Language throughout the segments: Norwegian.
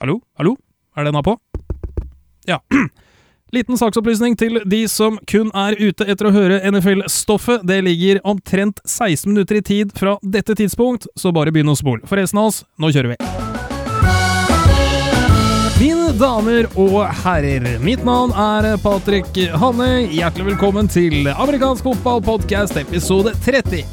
Hallo? Hallo? Er denne på? Ja. Liten saksopplysning til de som kun er ute etter å høre NFL-stoffet. Det ligger omtrent 16 minutter i tid fra dette tidspunkt, så bare begynn å spole. For resten av oss, nå kjører vi. Mine damer og herrer, mitt navn er Patrick Hanne. Hjertelig velkommen til amerikansk fotballpodkast episode 30.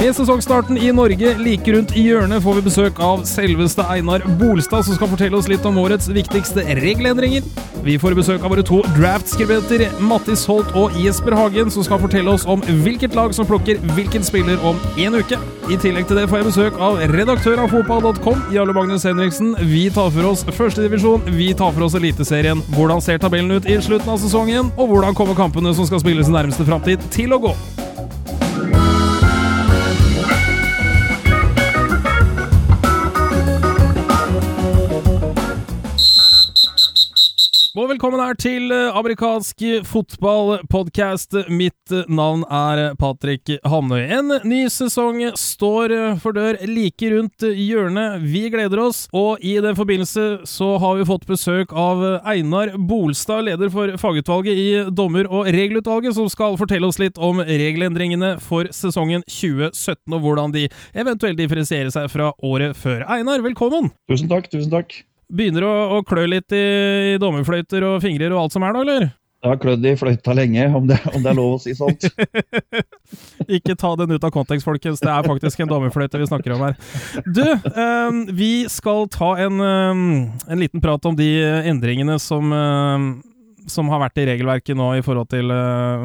Med sesongstarten i Norge like rundt i hjørnet får vi besøk av selveste Einar Bolstad, som skal fortelle oss litt om årets viktigste regelendringer. Vi får besøk av våre to draft-skribenter, Mattis Holt og Jesper Hagen, som skal fortelle oss om hvilket lag som plukker hvilken spiller om en uke. I tillegg til det får jeg besøk av redaktør av fotball.com, Jarle Magnus Henriksen. Vi tar for oss førstedivisjon, vi tar for oss Eliteserien. Hvordan ser tabellen ut i slutten av sesongen, og hvordan kommer kampene som skal spilles i nærmeste framtid, til å gå? Og velkommen her til eh, amerikansk fotballpodkast. Mitt eh, navn er Patrick Hamnøy. En ny sesong står eh, for dør like rundt hjørnet. Vi gleder oss, og i den forbindelse så har vi fått besøk av Einar Bolstad, leder for fagutvalget i dommer- og regelutvalget, som skal fortelle oss litt om regelendringene for sesongen 2017, og hvordan de eventuelt differensierer seg fra året før. Einar, velkommen! Tusen takk, tusen takk. Begynner å, å klø litt i, i dommerfløyter og fingrer og alt som er nå, eller? Jeg har klødd i fløyta lenge, om det, om det er lov å si sånt. Ikke ta den ut av kontekst, folkens. Det er faktisk en dommerfløyte vi snakker om her. Du, um, vi skal ta en, um, en, liten prat om de endringene som um, som har vært i regelverket nå i forhold til eh,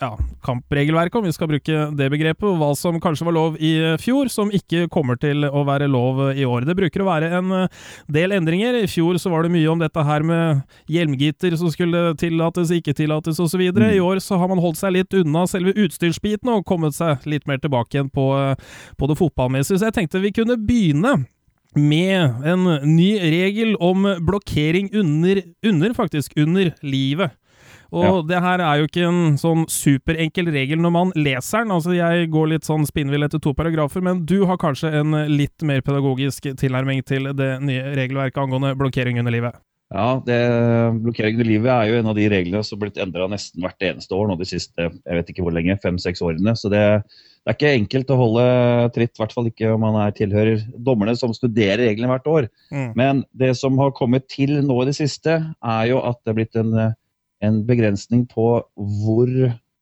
ja, kampregelverket, om vi skal bruke det begrepet, og hva som kanskje var lov i fjor, som ikke kommer til å være lov i år. Det bruker å være en eh, del endringer. I fjor så var det mye om dette her med hjelmgitter som skulle tillates, ikke tillates osv. Mm. I år så har man holdt seg litt unna selve utstyrsbiten og kommet seg litt mer tilbake igjen på, eh, på det fotballmessige. Så jeg tenkte vi kunne begynne med en ny regel om blokkering under, under faktisk, under livet. Og ja. det her er jo ikke en sånn superenkel regel når man leser den. Altså, jeg går litt sånn spinnvill etter to paragrafer, men du har kanskje en litt mer pedagogisk tilnærming til det nye regelverket angående blokkering under livet? Ja, det, blokkering under livet er jo en av de reglene som har blitt endra nesten hvert eneste år nå de siste jeg vet ikke hvor lenge, fem-seks årene. Så det, det er ikke enkelt å holde tritt, i hvert fall ikke om man er tilhører dommerne som studerer reglene hvert år. Mm. Men det som har kommet til nå i det siste, er jo at det er blitt en, en begrensning på hvor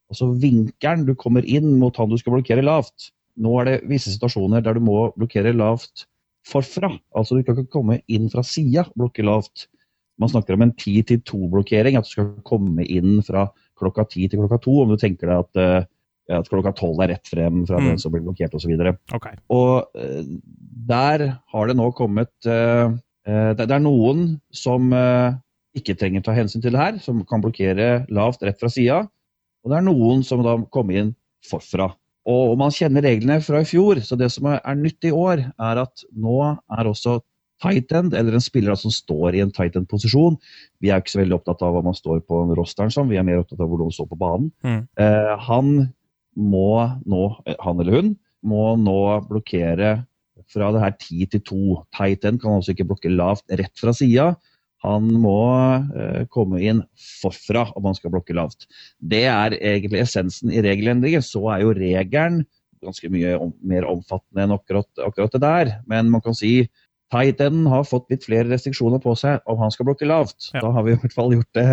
Altså vinkelen du kommer inn mot han du skal blokkere lavt. Nå er det visse situasjoner der du må blokkere lavt forfra. Altså du kan ikke komme inn fra sida og blokke lavt. Man snakker om en 10-2-blokkering, at du skal komme inn fra klokka 10 til klokka 2. Om du tenker deg at uh, at klokka tolv er rett frem fra mm. den som blir blokkert osv. Okay. og uh, der har det nå kommet uh, uh, det, er noen som ikke trenger ta hensyn til det her, som kan blokkere lavt rett fra sida. Og det er noen som da kommer inn forfra. Og, og man kjenner reglene fra i fjor, så det som er, er nytt i år, er at nå er også tight end, eller en spiller som står i en tight end-posisjon. Vi er ikke så veldig opptatt av hva man står på rosteren som, vi er mer opptatt av hvordan man står på banen. Mm. Eh, han må nå, han eller hun, må nå blokkere fra det her 10 til 2. Tight end kan altså ikke blokke lavt rett fra sida. Han må eh, komme inn forfra om han skal blokke lavt. Det er egentlig essensen i regelendringer. Så er jo regelen ganske mye om, mer omfattende enn akkurat, akkurat, det der. Men man kan si Tighten har fått litt flere restriksjoner på seg om han skal blokke lavt. Ja. Da har vi i hvert fall gjort det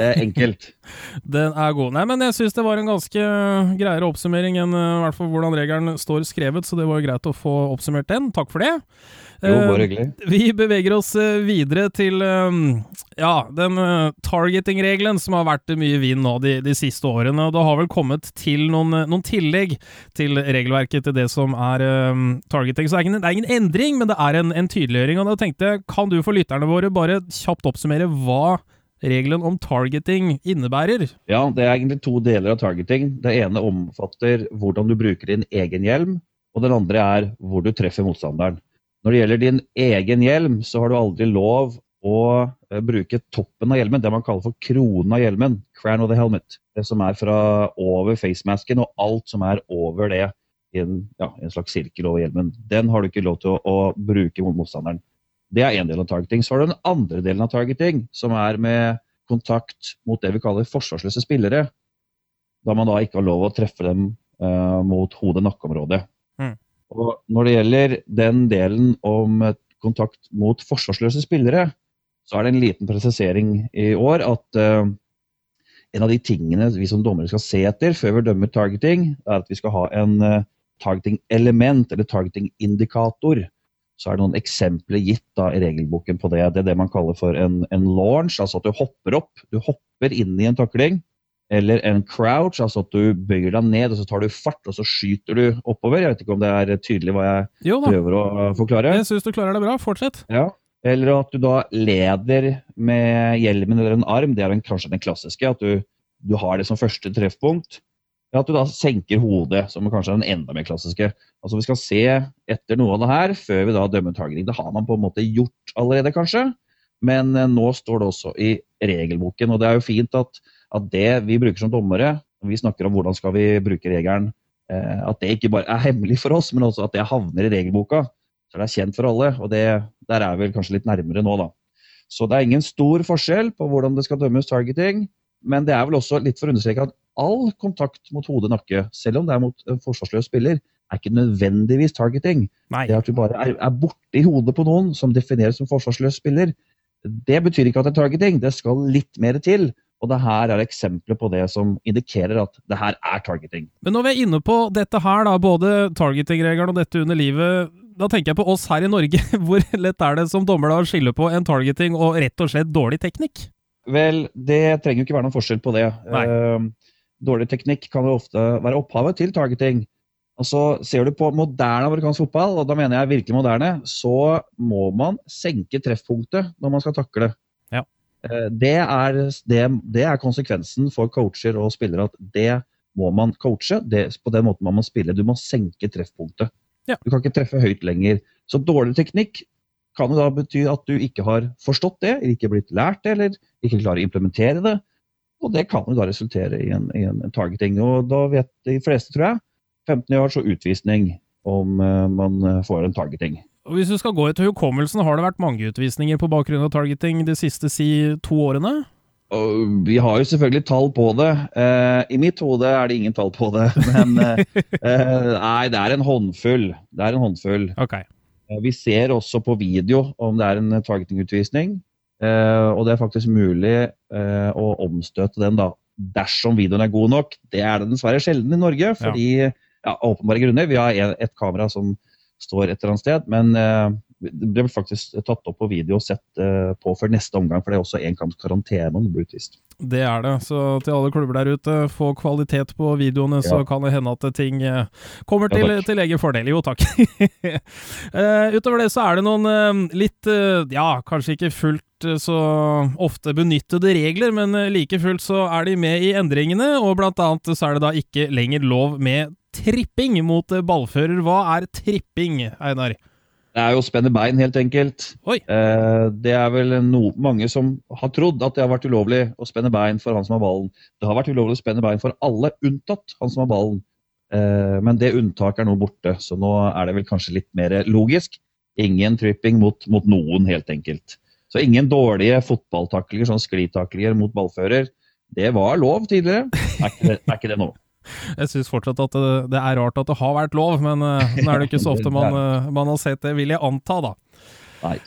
eh, enkelt. Den er god. Nei, men jeg syns det var en ganske greiere oppsummering enn uh, hvert fall hvordan regelen står skrevet, så det var greit å få oppsummert den. Takk for det. Jo, bare eh, hyggelig. Vi beveger oss eh, videre til ja, den targeting-regelen som har vært mye vind nå de, de, siste årene. og Det har vel kommet til noen, noen, tillegg til regelverket til det som er um, targeting. Så det er, ingen, det er ingen endring, men det er en, en tydeliggjøring. og da tenkte jeg, Kan du for lytterne våre bare kjapt oppsummere hva regelen om targeting innebærer? Ja, det er egentlig to deler av targeting. Det ene omfatter hvordan du bruker din egen hjelm, og den andre er hvor du treffer motstanderen. Når det gjelder din egen hjelm, så har du aldri lov å eh, bruke toppen av hjelmen, det man kaller for kronen av hjelmen. Crown of the helmet. Det som er fra over facemasken og alt som er over det. i en, ja, en slags sirkel over hjelmen. Den har du ikke lov til å, å bruke mot motstanderen. Det er én del av targeting. Så har du den andre delen av targeting, som er med kontakt mot det vi kaller forsvarsløse spillere. Da man da ikke har lov å treffe dem uh, mot hode-nakkeområdet. Mm. Når det gjelder den delen om kontakt mot forsvarsløse spillere, så er det en liten presisering i år at uh, en av de tingene vi som dommere skal se etter før vi dømmer targeting, er at vi skal ha en uh, targeting-element, eller targeting-indikator. Så er det noen eksempler gitt da, i regelboken på det. Det er det man kaller for en, en launch, altså at du hopper opp. Du hopper inn i en takling. Eller en crouch, altså at du bøyer deg ned og så tar du fart og så skyter du oppover. Jeg vet ikke om det er tydelig hva jeg prøver å forklare. Jeg syns du klarer det bra. Fortsett. Ja. Eller at du da leder med hjelmen eller en arm. Det er kanskje den klassiske. At du, du, har det som første treffpunkt. At du da senker hodet, som kanskje er den enda mer klassiske. Altså Vi skal se etter noe av det her før vi da dømmer targeting. Det har man på en måte gjort allerede, kanskje. Men eh, nå står det også i regelboken. Og det er jo fint at at det vi bruker som dommere, når vi snakker om hvordan skal vi bruke regelen, eh, at det ikke bare er hemmelig for oss, men også at det havner i regelboka. Så det er kjent for alle, og det, der er vi kanskje litt nærmere nå, da. Så det er ingen stor forskjell på hvordan det skal dømmes targeting, men det er vel også litt for å understreke at all kontakt mot hode og nakke, selv om det er mot en forsvarsløs spiller, er ikke nødvendigvis targeting. Nei. Det at du bare er, er borte i hodet på noen som defineres som forsvarsløs spiller, det betyr ikke at det er targeting. Det skal litt mer til. Og det her er eksempler på det som indikerer at det her er targeting. Men når vi er inne på dette her, da, både targeting-regelen og dette under livet, da tenker jeg på oss her i Norge. Hvor lett er det som dommer da å skille på en targeting og rett og slett dårlig teknikk? Vel, det trenger jo ikke være noen forskjell på det. Uh, dårlig teknikk kan jo ofte være opphavet til targeting. Og så Ser du på moderne amerikansk fotball, og da mener jeg virkelig moderne, så må man senke treffpunktet når man skal takle. Eh, det er, det, det er, konsekvensen for coacher og spillere at det må man coache. Det, på den måten man må spille. Du må senke treffpunktet. Ja. Du kan ikke treffe høyt lenger. Så dårlig teknikk kan jo da bety at du ikke har forstått det, eller ikke blitt lært det, eller ikke klarer å implementere det. Og det kan jo da resultere i en, i en targeting. Og da vet de fleste, tror jeg, 15 år så utvisning om uh, man får en targeting. Og Hvis du skal gå etter hukommelsen, har det vært mange utvisninger på bakgrunn av targeting de siste si to årene? Og vi har jo selvfølgelig tall på det. Eh, I mitt hode er det ingen tall på det. Men eh, eh nei, det er en håndfull. Det er en håndfull. Okay. Eh, vi ser også på video om det er en targeting-utvisning. Eh, og det er faktisk mulig eh, å omstøte den da, dersom videoen er god nok. Det er det dessverre sjelden i Norge, fordi ja. ja åpenbare grunner. Vi har et kamera som står et eller annet sted. Men uh, det ble faktisk tatt opp på video og sett uh, på før neste omgang, for det er også én kamps karantene om det blir utvist. Det er det, så til alle klubber der ute, få kvalitet på videoene, ja. så kan det hende at ting uh, kommer til, ja, til egen fordel. Jo, takk. utover det så er det noen litt, ja, kanskje ikke fullt så ofte benyttede regler, men like fullt så er de med i endringene, og blant annet så er det da ikke lenger lov med tripping mot eh, ballfører. Hva er tripping, Einar? Det er jo å spenne bein, helt enkelt. Eh, det er vel no, mange som har trodd at det har vært ulovlig å spenne bein for han som har ballen. Det har vært ulovlig å spenne bein for alle, unntatt han som har ballen. Eh, men det unntaket er nå borte, så nå er det vel kanskje litt mer logisk. Ingen tripping mot, mot noen, helt enkelt. Så ingen dårlige fotballtaklinger, sånn sklitaklinger mot ballfører. Det var lov tidligere. Er ikke det, er ikke det nå. Jeg syns fortsatt at det, det, er rart at det har vært lov, men uh, nå er det ikke så ofte man, uh, man, har sett det, vil jeg anta, da. Nei.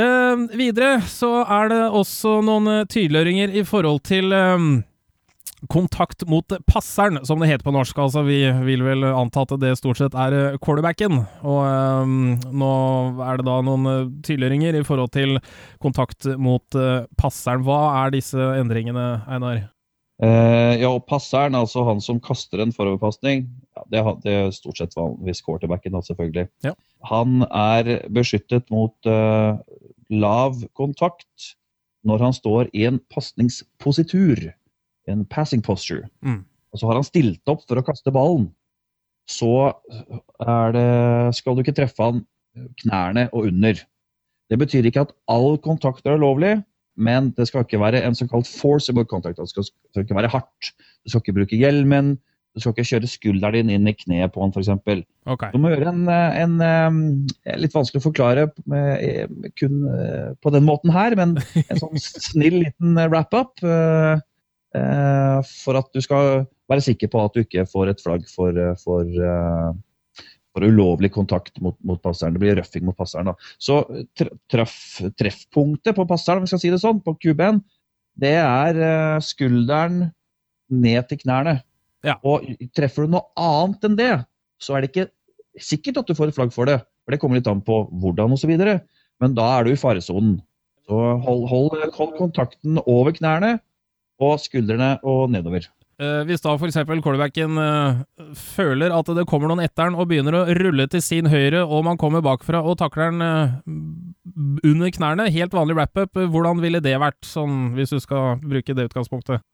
Uh, videre så er det også noen tydeliggjøringer i forhold til um, kontakt mot passeren, som det heter på norsk. Altså, vi vil vel anta at det stort sett er quarterbacken. Og um, nå er det da noen tydeliggjøringer i forhold til kontakt mot passeren. Hva er disse endringene, Einar? Uh, ja, og passeren, altså han som kaster en foroverpasning, ja, det, det, er stort sett vanligvis quarterbacken, da, selvfølgelig. Ja. Han er beskyttet mot uh, lav kontakt når han står i en pasningspositur, en passing posture. Mm. Og så har han stilt opp for å kaste ballen. Så det, skal du ikke treffe han knærne og under. Det betyr ikke at all kontakt er lovlig, men det skal ikke være en såkalt forcible contact. Det skal, skal, ikke være hardt. Du skal ikke bruke hjelmen. Du skal ikke kjøre skulderen din inn i kneet på han, f.eks. Okay. Du må gjøre en, en, en, eh, Litt vanskelig å forklare med, eh, kun eh, på den måten her, men en sånn snill liten wrap-up. eh, eh, For at du skal være sikker på at du ikke får et flagg for, eh, for, eh, for ulovlig kontakt mot, mot passeren. Det blir røffing mot passeren. Da. Så treff, treffpunktet på passeren, om vi skal si det sånn, på QB-en, det er eh, skulderen ned til knærne. Ja. Og treffer du noe annet enn det, så er det ikke sikkert at du får et flagg for det. For det kommer litt an på hvordan osv. Men da er du i faresonen. Så hold, hold, hold kontakten over knærne og skuldrene og nedover. Eh, hvis da f.eks. callbacken eh, føler at det kommer noen etter han og begynner å rulle til sin høyre, og man kommer bakfra og takler den eh, under knærne, helt vanlig wrap-up, hvordan ville det vært, sånn, hvis du skal bruke det utgangspunktet?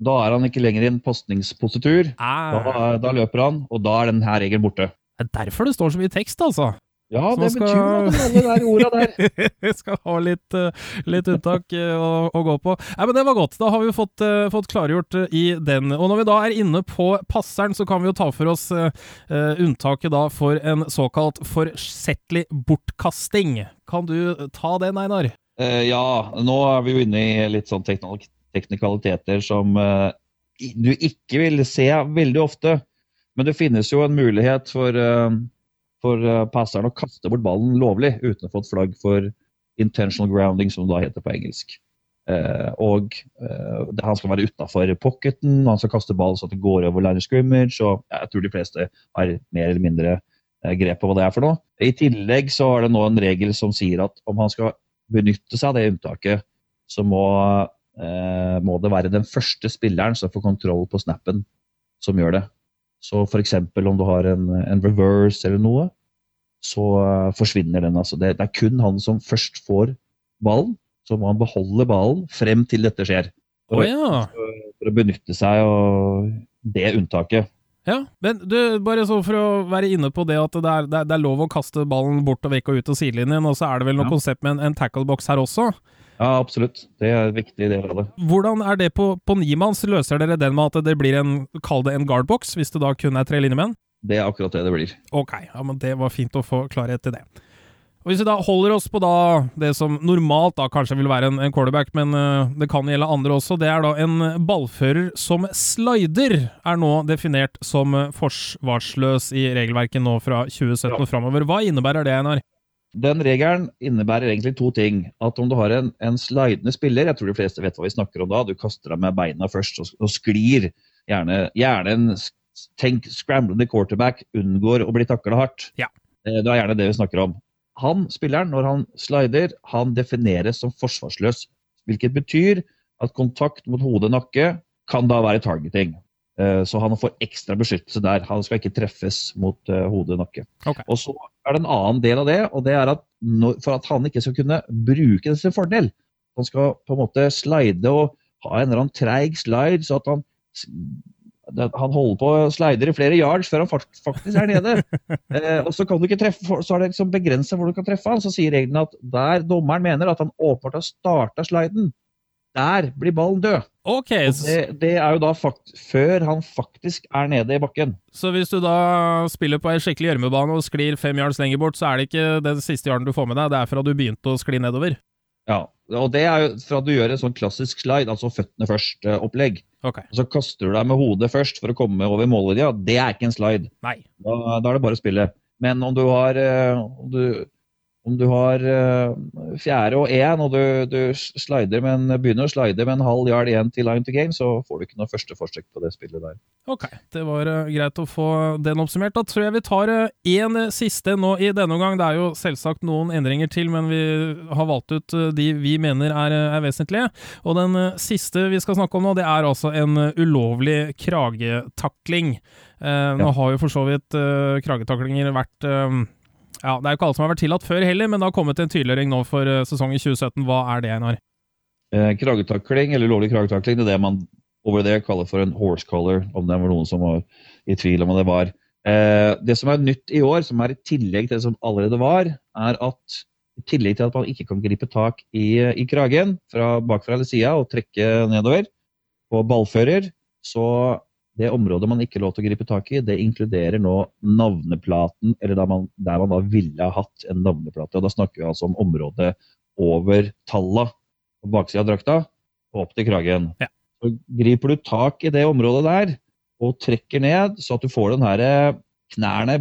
Da er han ikke lenger i en postningspositur. Ah, Da, da løper han, og da er denne regelen borte. det er derfor det står så mye tekst, altså. Ja, det skal- betyr noe, alle de orda der. Vi skal ha litt, eh, litt unntak eh, å, å gå på. Nei, men Det var godt. Da har vi fått, eh, fått klargjort i den. Og når vi da er inne på passeren, så kan vi jo ta for oss eh, unntaket da for en såkalt forsettlig bortkasting. Kan du ta den, Einar? Uh, ja, nå er vi jo inne i litt sånn teknik teknikaliteter som uh, du ikke vil se veldig ofte. Men det finnes jo en mulighet for, for eh, passeren å kaste bort ballen lovlig uten å få et flagg for intentional grounding, som det da heter på engelsk. Eh, og det- han skal være utafor pocketen, han skal kaste ball så det går over line scrimmage. og Jeg tror de fleste har mer eller mindre grep på hva det er for noe. I tillegg så er det nå en regel som sier at om han skal benytte seg av det unntaket, så må, eh, må det være den første spilleren som får kontroll på snappen, som gjør det. Så f.eks. om du har en, en reverse eller noe, så eh, forsvinner den. Altså. Det, det er kun han som først får ballen, så må han beholde ballen frem til dette skjer. Å ja. For å benytte seg av det unntaket. ja. Men du, bare så for å være inne på det at det det er, det er lov å kaste ballen bort og vekk og ut av sidelinjen, og så er det vel noe Ja. konsept med en, en tackle-box her også. Ja, absolutt. Det er en viktig del av det. Hvordan er det på, på nimanns? Løser dere den med at det blir en, kall det en guard-box, hvis det da kun er tre linjemenn? Det er akkurat det det blir. Ok, ja, men det var fint å få klarhet i det. Og Hvis vi da holder oss på da det som normalt da kanskje vil være en, en quarterback, men eh, det kan gjelde andre også, det er da en ballfører som slider, er nå definert som forsvarsløs i regelverket nå fra 2017 og framover. Hva innebærer det, Einar? Den regelen innebærer egentlig to ting. At om du har en, en slidende spiller, jeg tror de fleste vet hva vi snakker om da, du kaster deg med beina først og, og sklir, gjerne, gjerne en tenk scramblende quarterback, unngår å bli takla hardt. Ja. Eh, Det er gjerne det vi snakker om. Han, spilleren, når han slider, han defineres som forsvarsløs. Hvilket betyr at kontakt mot hode og nakke kan da være targeting. Eh, Så han får ekstra beskyttelse der. Han skal ikke treffes mot hodet hode og nakke. Okay. Og så er det en annen del av det, og det er at for at han ikke skal kunne bruke det til fordel Han skal på en måte slide og ha en eller annen treig slide, så at han han holder på å slider i flere yards før han faktisk er nede. eh, og så kan du ikke treffe, så er det liksom begrensa hvor du kan treffe han. Så sier reglene at der dommeren mener at han åpenbart har starta sliden, der blir ballen død. Ok, Og det, det er jo da fakt før han faktisk er nede i bakken. så hvis du da spiller på ei skikkelig gjørmebane og sklir fem yards lenger bort, så er det ikke den siste yarden du får med deg, det er fra du begynte å skli nedover? Ja, og det er jo fra du gjør en sånn klassisk slide, altså føttene først-opplegg. Ok, så kaster du deg med hodet først for å komme over mållinja. Det er ikke en slide. Da, da er det bare å spille. Men om du har, eh, om du, om du har eh, fjerde og én, og du, du slider med en, begynner å slide med en halv yard igjen til line to game, så får du ikke noe første forsøk på det spillet der. Ok, det var eh, greit å få den oppsummert. Da tror jeg vi tar én siste nå i denne omgang. Det er jo selvsagt noen endringer til, men vi har valgt ut eh, de vi mener er, eh, er vesentlige. Og den eh, siste vi skal snakke om nå, det er altså en eh, ulovlig kragetakling. Eh, nå har jo for så vidt eh, kragetaklinger vært eh, ja, Det er jo ikke alle som har vært tillatt før heller, men det har kommet en tydeliggjøring nå for eh, sesongen 2017. Hva er det, Einar? Eh, kragetakling, eller lovlig kragetakling, det er det man over det kaller for en horse collar, om det var noen som var i tvil om hva det var. Eh, det som er nytt i år, som er i tillegg til det som allerede var, er at i tillegg til at man ikke kan gripe tak i, i kragen fra bakfra eller sida og trekke nedover på ballfører, så det området man ikke lov til å gripe tak i, det inkluderer nå navneplaten, eller der man, der man da ville ha hatt en navneplate. Og da snakker vi altså om området over talla på baksida av drakta og opp til kragen. Ja. Så griper du tak i det området der og trekker ned, så at du får den her knærne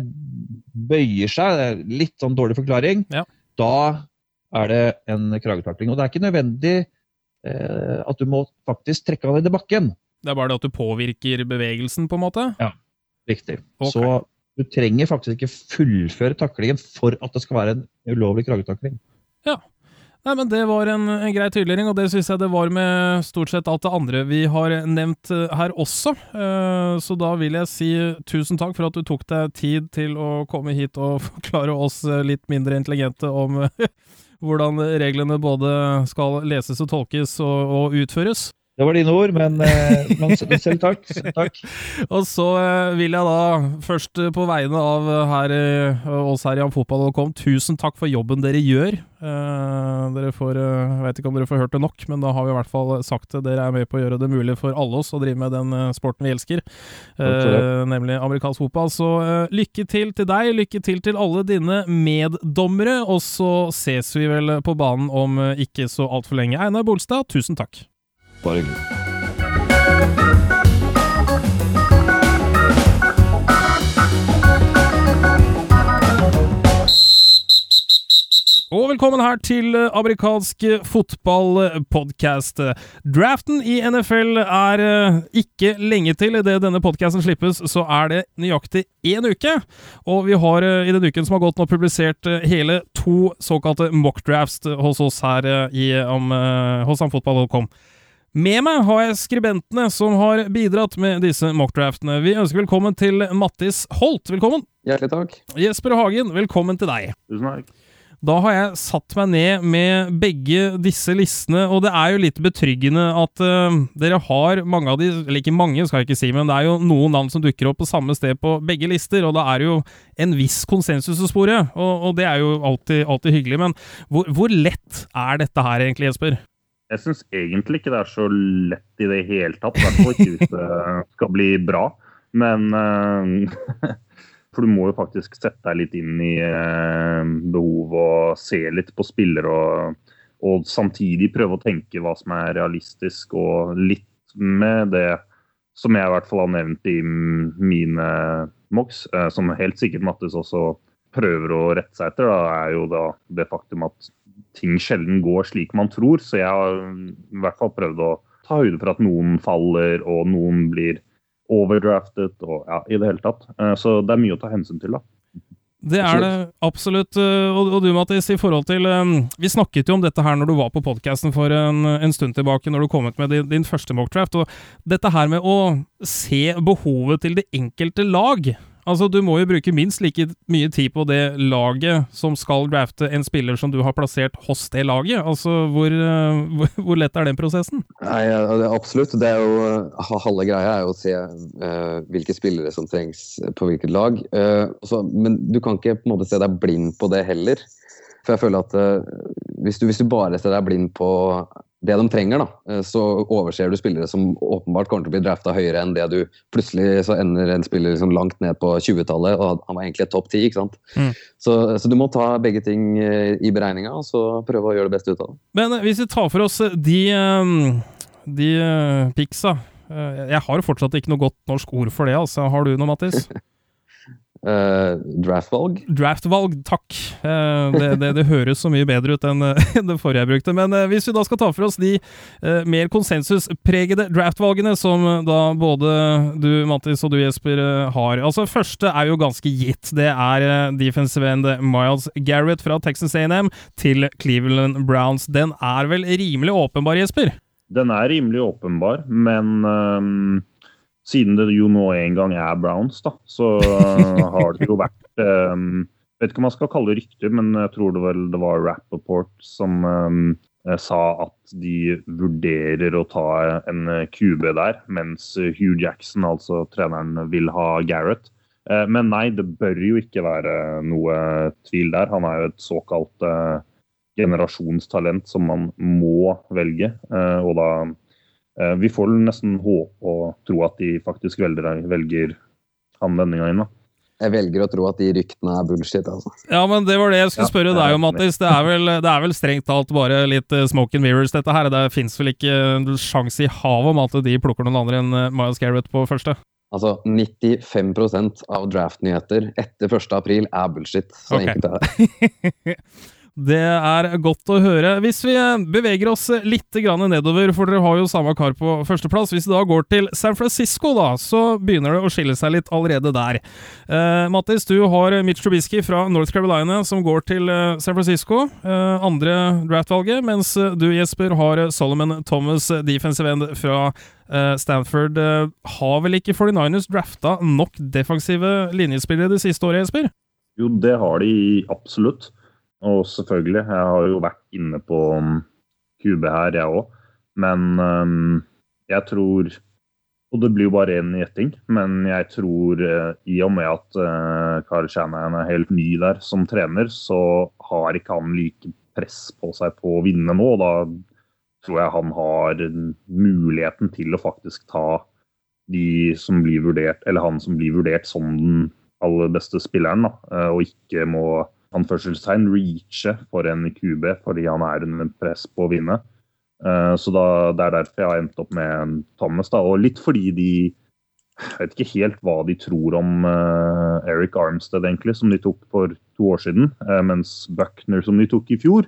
bøyer seg, det er litt sånn dårlig forklaring, Ja. da er det en kragetakling. Og det er ikke nødvendig eh, at du må faktisk trekke av deg til bakken. Det er bare det at du påvirker bevegelsen, på en måte? Ja, Riktig. Okay. Så du trenger faktisk ikke fullføre taklingen for at det skal være en ulovlig kragetakling. Nei, men Det var en, en grei tydeliggjøring, og det syns jeg det var med stort sett alt det andre vi har nevnt eh, her også. Eh, så da vil jeg si tusen takk for at du tok deg tid til å komme hit og forklare oss eh, litt mindre intelligente om hvordan reglene både skal leses og tolkes og, og utføres. Det var dine ord, men, eh, men selv takk. Selv takk. Og så eh, vil jeg da først eh, på vegne av her, oss her i amfotball.com, tusen takk for jobben dere gjør. Eh, dere får, jeg vet ikke om dere får hørt det nok, men da har vi i hvert fall sagt det. Dere er med på å gjøre det mulig for alle oss å drive med den sporten vi elsker, eh, nemlig amerikansk fotball. Så lykke til til deg, lykke til til alle dine meddommere, og så ses vi vel på banen om ikke så altfor lenge. Einar Bolstad, tusen takk. Bare hyggelig. Og velkommen her til eh, amerikansk fotballpodkast. Draften i NFL er eh, ikke lenge til. Idet denne podkasten slippes, så er det nøyaktig én uke. Og vi har eh, i den uken som har gått nå, publisert eh, hele to såkalte mockdrafts hos oss her eh, i, om, eh, hos amfotball.com. Med meg har jeg skribentene som har bidratt med disse mockdraftene. Vi ønsker velkommen til Mattis Holt. Velkommen. Hjertelig takk. Jesper Hagen, velkommen til deg. Tusen takk. Da har jeg satt meg ned med begge disse listene, og det er jo litt betryggende at uh, dere har mange av de Eller ikke mange, skal jeg ikke si, men det er jo noen navn som dukker opp på samme sted på begge lister, og da er det jo en viss konsensus å spore, og, og det er jo alltid, alltid hyggelig. Men hvor, hvor lett er dette her egentlig, Jesper? Jeg syns egentlig ikke det er så lett i det hele tatt. I hvert fall ikke hvis det skal bli bra. Men uh, For du må jo faktisk sette deg litt inn i uh, behov og se litt på spillere. Og, og samtidig prøve å tenke hva som er realistisk, og litt med det som jeg i hvert fall har nevnt i mine mocks, eh, som helt sikkert Mattis også prøver å rette seg etter, da, er jo da det faktum at ting sjelden går slik man tror. Så jeg har i hvert fall prøvd å ta høyde for at noen faller og noen blir overdraftet og ja, i det hele tatt. Eh, Så det er mye å ta hensyn til, da. Det er det absolutt. eh, Og, du, Mattis, i forhold til eh, Vi snakket jo om dette her når du var på podkasten for en, en stund tilbake, når du kom ut med din, din første mockdraft. Og dette her med å se behovet til det enkelte lag. Altså, Du må jo bruke minst like mye tid på det laget som skal drafte en spiller som du har plassert hos det laget. Altså, Hvor, eh, hvor, lett er den prosessen? Nei, absolutt. Det er jo, halve greia er jo å se uh, hvilke spillere som trengs på hvilket lag. Uh, så, men du kan ikke på en måte se deg blind på det heller. For jeg føler at uh, hvis, du, hvis du bare ser deg blind på det de trenger, da, eh, så overser du spillere som åpenbart kommer til å bli drafta høyere enn det du Plutselig så ender en spiller liksom langt ned på 20-tallet, og han var egentlig topp ti. ikke sant? Mm. Så, så du må ta begge ting eh, i beregninga, og så prøve å gjøre det beste ut av det. Men eh, hvis vi tar for oss de, de piksa Jeg har fortsatt ikke noe godt norsk ord for det, altså. Har du noe, Mattis? Eh, draftvalg. Draftvalg, takk. Eh, det, det, det høres så mye bedre ut enn eh, det forrige jeg brukte. Men hvis vi da skal ta for oss de mer konsensuspregede draftvalgene som da både du, Mattis, og du, Jesper, har. Altså, første er jo ganske gitt. Det er defensive end Miles Garrett fra Texas A&M til Cleveland Browns. Den er vel rimelig åpenbar, Jesper? Den er rimelig åpenbar, men øhm, siden det jo nå en gang er Browns, da, så har det jo vært um, Vet ikke om man skal kalle det rykter, men jeg tror det vel det var Rappaport som eh, sa at de vurderer å ta en eh, QB der, mens Hugh Jackson, altså treneren, vil ha Garrett. Eh, Men nei, det bør jo ikke være noe tvil der. Han er jo et såkalt uh, generasjonstalent som man må velge. Uh, Og da vi får nesten håp og tro at de faktisk velger, velger han denne gangen. da. Jeg velger å tro at de ryktene er bullshit, altså. Ja, men det var det jeg skulle Ja, spørre deg om. Mattis. Det er vel, det er vel strengt talt bare litt eh, smoke and mirrors, dette her. Det fins vel ikke en sjanse i havet om at de plukker noen andre enn eh, Miles Garrett på første? Altså, 95 av draft-nyheter etter 1. april er bullshit. Så Ok. enkelt er det. Det er godt å høre. Hvis vi eh, beveger oss litt nedover, for dere har jo samme kar på førsteplass. Hvis vi da går til San Francisco, da, så begynner det å skille seg litt allerede der. Uh, Mattis, du har Mitch Trubisky fra North Carolina som går til eh, San Francisco. Uh, andre draftvalget, mens du, Jesper, har Solomon Thomas, defensive end fra Stanford. Har vel ikke 49ers drafta nok defensive linjespillere det siste året, Jesper? Jo, det har de absolutt. Og selvfølgelig, jeg har jo vært inne på um, QB her, jeg òg. Men um, jeg tror Og det blir jo bare én gjetting, men jeg tror uh, i og med at uh, Karl Shanahan er helt ny der som trener, så har ikke han like press på seg på å vinne nå. Da tror jeg han har muligheten til å faktisk ta de som blir vurdert, eller han som blir vurdert som den aller beste spilleren, da, uh, og ikke må anførselstegn reache for en QB fordi han er under press på å vinne. Eh, Så da, Det er derfor jeg har endt opp med en Thomas. da, Og litt fordi de Jeg vet ikke helt hva de tror om uh, Eric Armstead, egentlig, som de tok for to år siden. Uh, Mens Buckner, som de tok i fjor,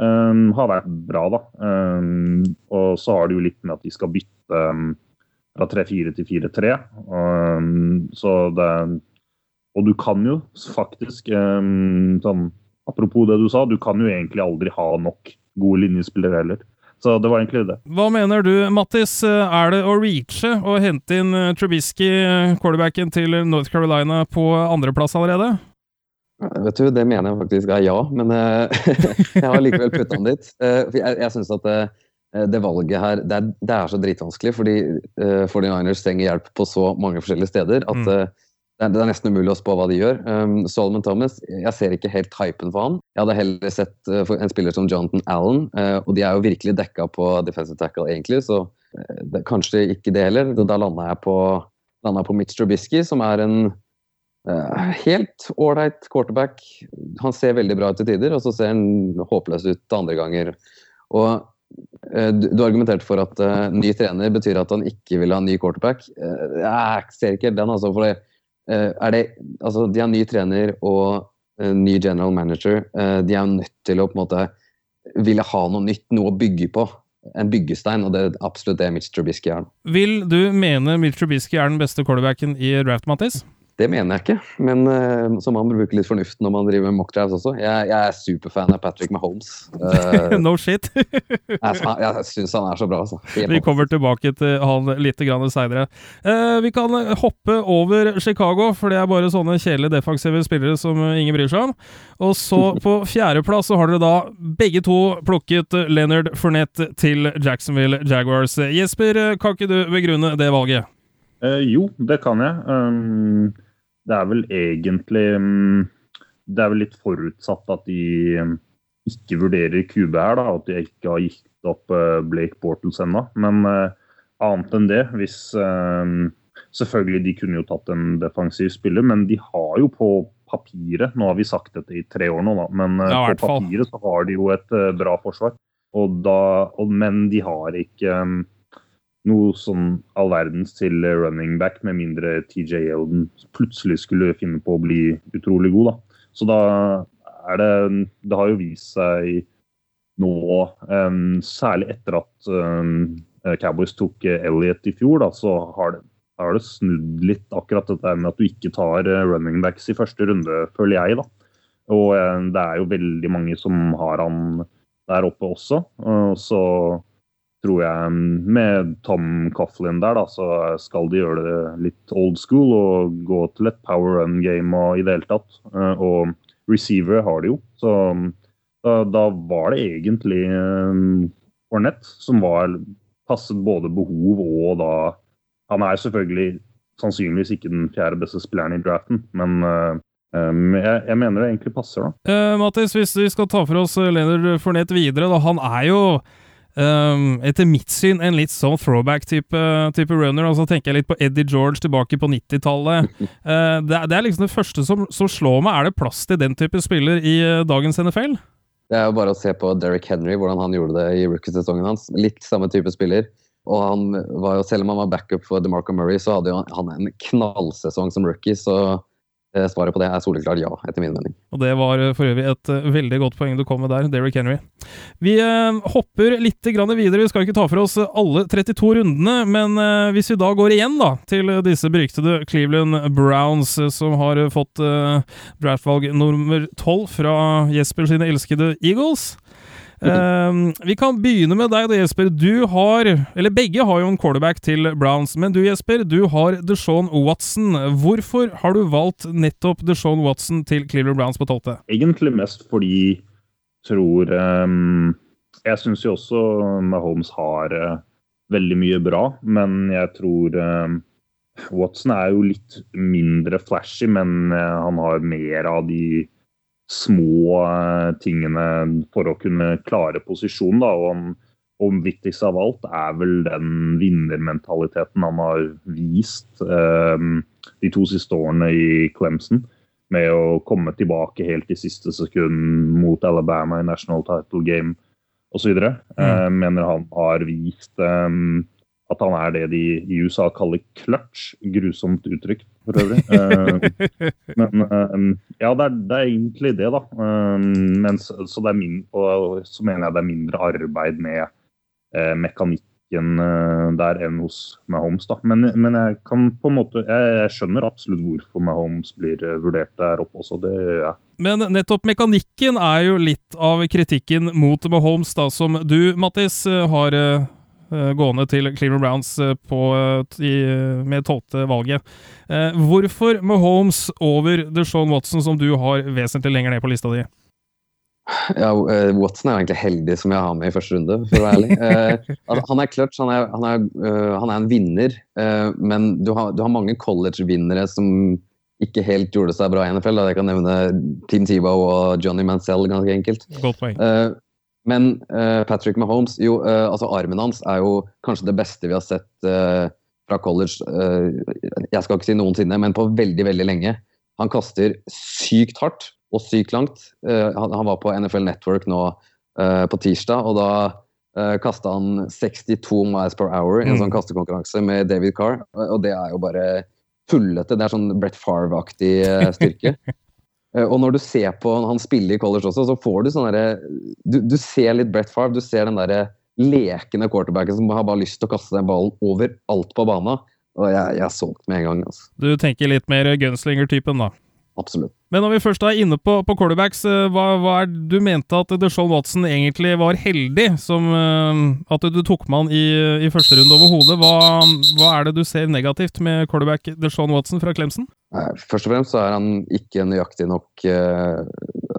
um, har vært bra, da. Um, Og så har det jo litt med at de skal bytte um, fra 3-4 til 4-3. Eh, Så det og du kan jo faktisk um, sånn, Apropos det du sa, du kan jo egentlig aldri ha nok gode linjespillere heller. Så det var egentlig det. Hva mener du, Mattis? Er det å reache og hente inn eh, Trubisky, eh, quarterbacken til North Carolina, på andreplass allerede? Vet du, Det mener jeg faktisk er ja, men eh, jeg har likevel putta den dit. Eh, for jeg jeg syns at eh, det valget her det er, det er så dritvanskelig, fordi uh, 49ers trenger hjelp på så mange forskjellige steder at Mm. Det, er, nesten umulig å spå hva de gjør. Um, Solomon Thomas, jeg ser ikke helt hypen for han. Jeg hadde heller sett uh, en spiller som Jonathan Allen, uh, og de er jo virkelig dekka på defensive tackle, egentlig, så uh, det, kanskje ikke det heller. Da landa jeg på, på Mitch Trubisky, som er en Eh, helt ålreit quarterback. Han ser veldig bra ut til tider, og så ser han håpløs ut andre ganger. Og eh, du, argumenterte for at eh, ny trener betyr at han ikke vil ha ny quarterback. Jeg ser ikke den, altså. For det, det, altså, de har ny trener og eh, ny general manager. Eh, de er nødt til å på en måte ville ha noe nytt, noe å bygge på. En byggestein, og det er absolutt det Mitch Trubisky er. Vil du mene Mitch Trubisky er den beste quarterbacken i draft, Mattis? Det mener jeg ikke, men uh, så man bruker litt fornuft når man driver med mockdrives også. Jeg, jeg er superfan av Patrick Mahomes. Uh, no shit. jeg jeg syns han er så bra, altså. Vi kommer tilbake til han litt seinere. Uh, vi kan hoppe over Chicago, for det er bare sånne kjedelige defensive spillere som ingen bryr seg om. Og så på fjerdeplass så har dere da begge to plukket Leonard Fournette til Jacksonville Jaguars. Jesper, kan ikke du begrunne det valget? Eh, jo, det kan jeg. Um, det er vel egentlig um, Det er vel litt forutsatt at de um, ikke vurderer QB her, da. At de ikke har gitt opp uh, Blake Bortles ennå. Men uh, annet enn det, hvis um, Selvfølgelig, de kunne jo tatt en defensiv spiller, men de har jo på papiret Nå har vi sagt dette i tre år nå, da, men Ja, på papiret så har de jo et bra forsvar. Og da, og, men de har ikke um, noe sånn all verdens til running back, med mindre TJ Elden plutselig skulle finne på å bli utrolig god. da. Så da er det Det har jo vist seg nå, um, særlig etter at um, Cowboys tok eh, Elliot i fjor, da, så har det, har det snudd litt akkurat dette med at du ikke tar eh, running backs i første runde, føler jeg. da. Og um, det er jo veldig mange som har han der oppe også. Uh, så tror jeg med Tom Coughlin der, da, så skal de gjøre det litt old school og gå til et power run game og i det hele tatt. Eh, Og receiver har de jo, så da, da var det egentlig eh, Ornett som var passet både behov og da Han er selvfølgelig sannsynligvis ikke den fjerde beste spilleren i draften, men eh, eh, jeg, jeg mener det egentlig passer, da. Uh, Mattis, hvis vi skal ta for oss Leonard Fournette videre, da. Han er jo Um, etter mitt syn en litt sånn throwback-type type runner. Og så tenker jeg litt på Eddie George tilbake på 90-tallet. Uh, det, det, er liksom det første som, som, slår meg. Er det plass til den type spiller i uh, dagens NFL? Det er jo bare å se på Derrick Henry, hvordan han gjorde det i rookiesesongen hans. Litt samme type spiller. Og han var jo, selv om han var backup for DeMarco Murray, så hadde jo han en knallsesong som rookie. Så Eh, svaret på det er soleklart ja, etter min mening. Og Det var eh, for øvrig et uh, veldig godt poeng du kom med der, Derrick Henry. Vi hopper litt videre. Vi skal ikke ta for oss alle 32 rundene, men hvis vi da går igjen da, til disse beryktede Cleveland Browns, som har fått draftvalg nummer 12 fra Jesper sine elskede Eagles. Uh, vi kan begynne med deg, da, Jesper. Du har Eller begge har jo en quarterback til Browns, men du, Jesper, du har DeShaun Watson. Hvorfor har du valgt nettopp DeShaun Watson til Cleveland Browns på tolvte? Egentlig mest fordi tror um, Jeg syns jo også Mahomes har uh, veldig mye bra, men jeg tror um, Watson er jo litt mindre flashy, men uh, han har mer av de små eh, tingene for å kunne klare posisjonen. Da. Og, og viktigst av alt er vel den vinnermentaliteten han har vist eh, de to siste årene i Clemson. Med å komme tilbake helt i siste sekund mot Alabama i national title game osv. Mm. Eh, mener han har vist eh, at han er det de i USA kaller clutch. Grusomt uttrykk, for øvrig. Uh, men uh, ja, det er, det er, egentlig det, da. Uh, men så, så, min, så, mener jeg det er mindre arbeid med mekanikken der enn hos Mahomes. Da. Men, men, jeg kan på en måte jeg, jeg skjønner absolutt hvorfor Mahomes blir vurdert der oppe også. Det gjør jeg. Men nettopp mekanikken er jo litt av kritikken mot Mahomes, da, som du, Mattis, har gående til Cleveland Browns eh, på, i, med tolvte valget. Eh, hvorfor Mahomes over DeShaun Watson, som du har vesentlig lenger ned på lista di? Ja, Watson er jo egentlig heldig som jeg har med i første runde, for å være ærlig. han er clutch, han er, han, er, han er, en vinner, men du har, du har mange college-vinnere som ikke helt gjorde seg bra i NFL. Jeg kan nevne Team Tebow og Johnny Mansell, ganske enkelt. Godt poeng. Men uh, Patrick Mahomes, jo, uh, altså armen hans er jo kanskje det beste vi har sett uh, fra college. jeg skal ikke si noensinne, men på veldig, veldig lenge. Han kaster sykt hardt og sykt langt. Han, han, var på NFL Network nå på tirsdag, og da uh, kasta han 62 miles per hour i en mm. sånn kastekonkurranse med David Carr. Og det er jo bare tullete. Det er sånn Brett Farve-aktig styrke. Eh, og når du ser på han spiller i college også, så får du sånn derre du, du, ser litt Brett Favre. Du ser den derre lekende quarterbacken som har bare lyst til å kaste den ballen overalt på banen. Og jeg, jeg er solgt med en gang. Altså. Du tenker litt mer gunslinger-typen, da? Absolutt. Men når vi først er inne på, på quarterbacks, eh, hva, hva, er du mente at DeShaun Watson egentlig var heldig som uh, At du tok med han i, i første runde overhodet. Hva, hva er det du ser negativt med quarterback DeShaun Watson fra Clemson? Først og fremst så er han ikke nøyaktig nok uh,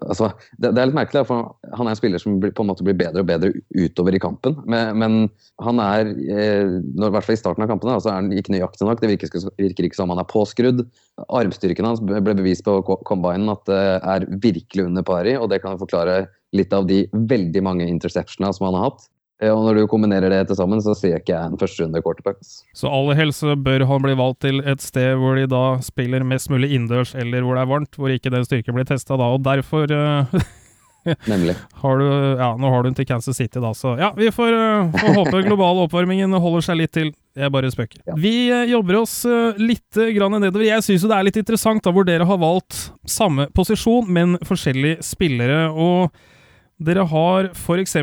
altså, det, det, er litt merkelig, for han er en spiller som på en måte blir bedre og bedre utover i kampen. Men, men han er, eh, når, i hvert fall i starten av kampene, altså er han ikke nøyaktig nok. Det virker, virker, ikke som han er påskrudd. Armstyrken hans ble bevist på combinen at det er virkelig under pari, og det kan forklare litt av de veldig mange interceptionene som han har hatt. Eh, og når du kombinerer det til sammen, så sier ikke jeg en førsterunde quarterback. Så aller helst bør han bli valgt til et sted hvor de da spiller mest mulig innendørs, eller hvor det er varmt, hvor ikke den styrken blir testa da. Og derfor uh, Nemlig. Har du, ja, nå har du den til Kansas City, da, så ja, vi får, uh, får håpe global oppvarmingen holder seg litt til. Jeg bare spøker. Ja. Vi uh, jobber oss litt grann nedover. Jeg syns jo det er litt interessant da, hvor dere har valgt samme posisjon, men forskjellige spillere. og dere har f.eks.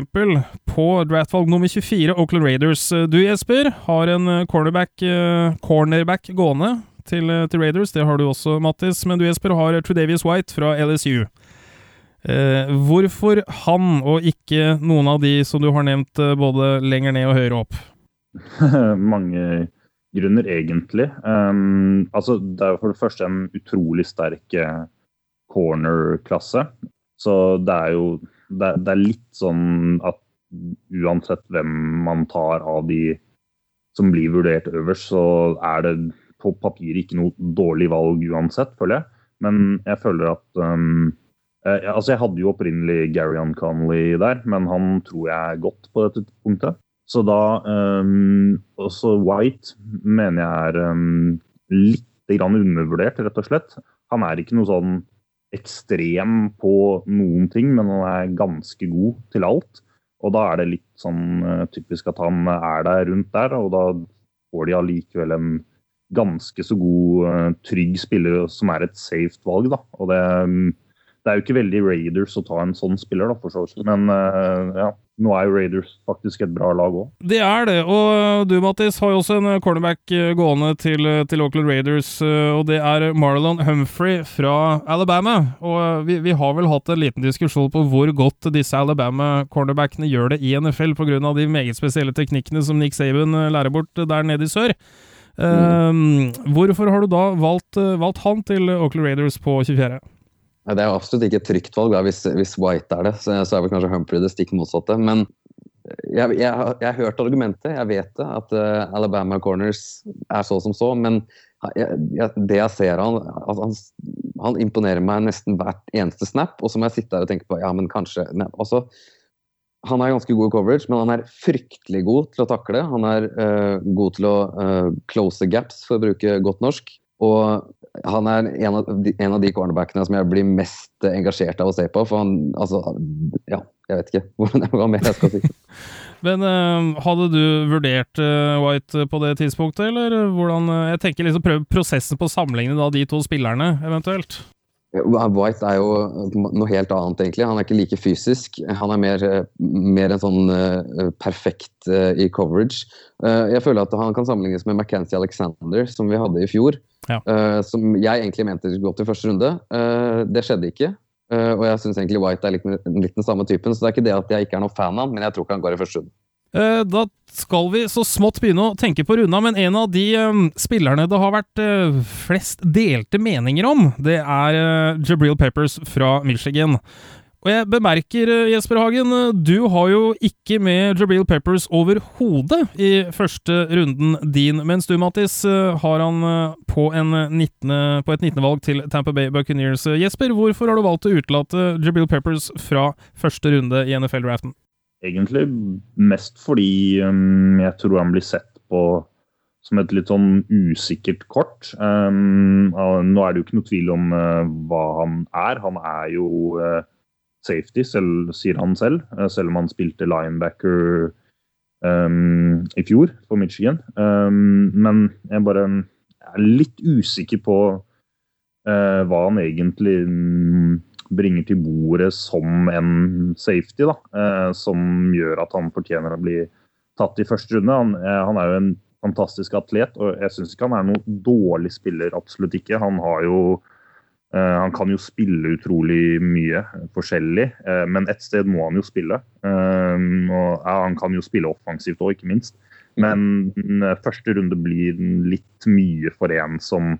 på draftvalg nummer 24 Oakland Raiders. Du Jesper har en eh, cornerback, uh, cornerback gående til, eh, til, Raiders. Det har du også, Mattis. Men du Jesper har Trudavious White fra LSU. Eh, hvorfor han, og ikke noen av de som du har nevnt både lenger ned og høyere opp? Mange grunner, egentlig. Um, altså, det er for det første en utrolig sterk corner-klasse. Så det er jo det, det, er litt sånn at uansett hvem man tar av de som blir vurdert øverst, så er det på papiret ikke noe dårlig valg uansett, føler jeg. Men jeg føler at um, jeg, altså Jeg hadde jo opprinnelig Gary Connolly der, men han tror jeg er godt på dette punktet. Så da um, Også White mener jeg er um, litt undervurdert, rett og slett. Han er ikke noe sånn ekstrem på noen ting, men han er ganske god til alt. Og da er det litt sånn uh, typisk at han er der rundt der, og da får de allikevel en ganske så god, uh, trygg spiller som er et safe valg. da. Og det, um, det er jo ikke veldig Raiders å ta en sånn spiller, da, for så vidt. Men uh, ja, nå er jo Raiders faktisk et bra lag òg. Det er det, og du Mattis har jo også en cornerback eh, gående til, til Oakland Raiders, eh, og det er Marlon Humphrey fra Alabama. Og vi, vi, har vel hatt en liten diskusjon på hvor godt disse Alabama-cornerbackene gjør det i NFL, pga. de meget spesielle teknikkene som Nick Saban lærer bort der nede i sør. Mm. Um, hvorfor har du da valgt, valgt han til Oakland Raiders på 24.? Det er jo absolutt ikke et trygt valg hvis, hvis, White er det. Så, så er vel kanskje Humphrey det stikk motsatte. Men jeg, jeg, jeg har hørt argumentet, jeg vet det, at uh, Alabama Corners er så som så. Men jeg, det jeg ser han, altså, han, han imponerer meg nesten hvert eneste snap. Og så må jeg sitte her og tenke på ja, men kanskje ne, også, Han er ganske god i coverage, men han er fryktelig god til å takle. Han er uh, god til å uh, close gaps, for å bruke godt norsk. Og han er en av, de, en av de cornerbackene som jeg blir mest engasjert av å se på. For han Altså, ja, jeg vet ikke hvordan, hva mer jeg skal si. Men uh, hadde du vurdert uh, White på det tidspunktet, eller hvordan uh, Jeg tenker liksom prøv prosessen på å sammenligne da de to spillerne, eventuelt. White er jo noe helt annet, egentlig. Han er ikke like fysisk. Han er mer, mer en sånn uh, perfekt uh, i coverage. Uh, jeg føler at han kan sammenlignes med McKenzie Alexander, som vi hadde i fjor. Ja. som jeg egentlig mente skulle gå til første runde. det skjedde ikke. og jeg syns egentlig White er litt, litt, den samme typen, så det er ikke det at jeg ikke er noen fan av han, men jeg tror ikke han går i første runde. Da skal vi så smått begynne å tenke på runda, men en av de spillerne det har vært uh, flest delte meninger om, det er uh, Jabril Peppers fra Michigan. Og jeg bemerker, Jesper Hagen, du har jo ikke med Jabril Peppers overhodet i første runden din, mens du, Mattis, har han på, 19, på et 19.-valg til Tamper Bay Buccaneers. Jesper, hvorfor har du valgt å utelate Jabril Peppers fra første runde i NFL-draften? Egentlig mest fordi um, jeg tror han blir sett på som et litt sånn usikkert kort. Um, nå er det jo ikke noe tvil om uh, hva han er. Han er jo uh, safety, selv, sier han selv. Uh, selv om han spilte linebacker um, i fjor for Michigan. Um, men jeg bare er litt usikker på uh, hva han egentlig um, bringer til bordet som en safety, da, Uh, som gjør at han fortjener å bli tatt i første runde. Han, uh, han er jo en fantastisk atlet, og jeg syns ikke han er noen dårlig spiller. Absolutt ikke. Han har jo eh, han kan jo spille utrolig mye forskjellig, men et sted må han jo spille. Og han kan jo spille offensivt òg, ikke minst. Men første runde blir litt mye for en som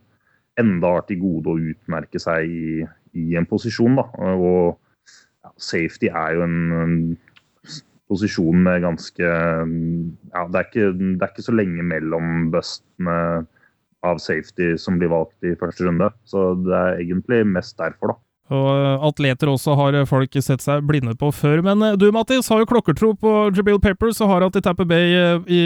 enda har til gode å utmerke seg i, i en posisjon. Da. Og ja, safety er jo en, en, posisjon med ganske ja, det, er ikke, det er ikke så lenge mellom bustene av safety som blir valgt i første runde. Så det er egentlig mest derfor, da. Og eh, atleter også har folk sett seg blinde på før. Men eh, du, Mattis, har jo klokkertro på Jabil Peppers og har hatt i Tapper Bay eh, i,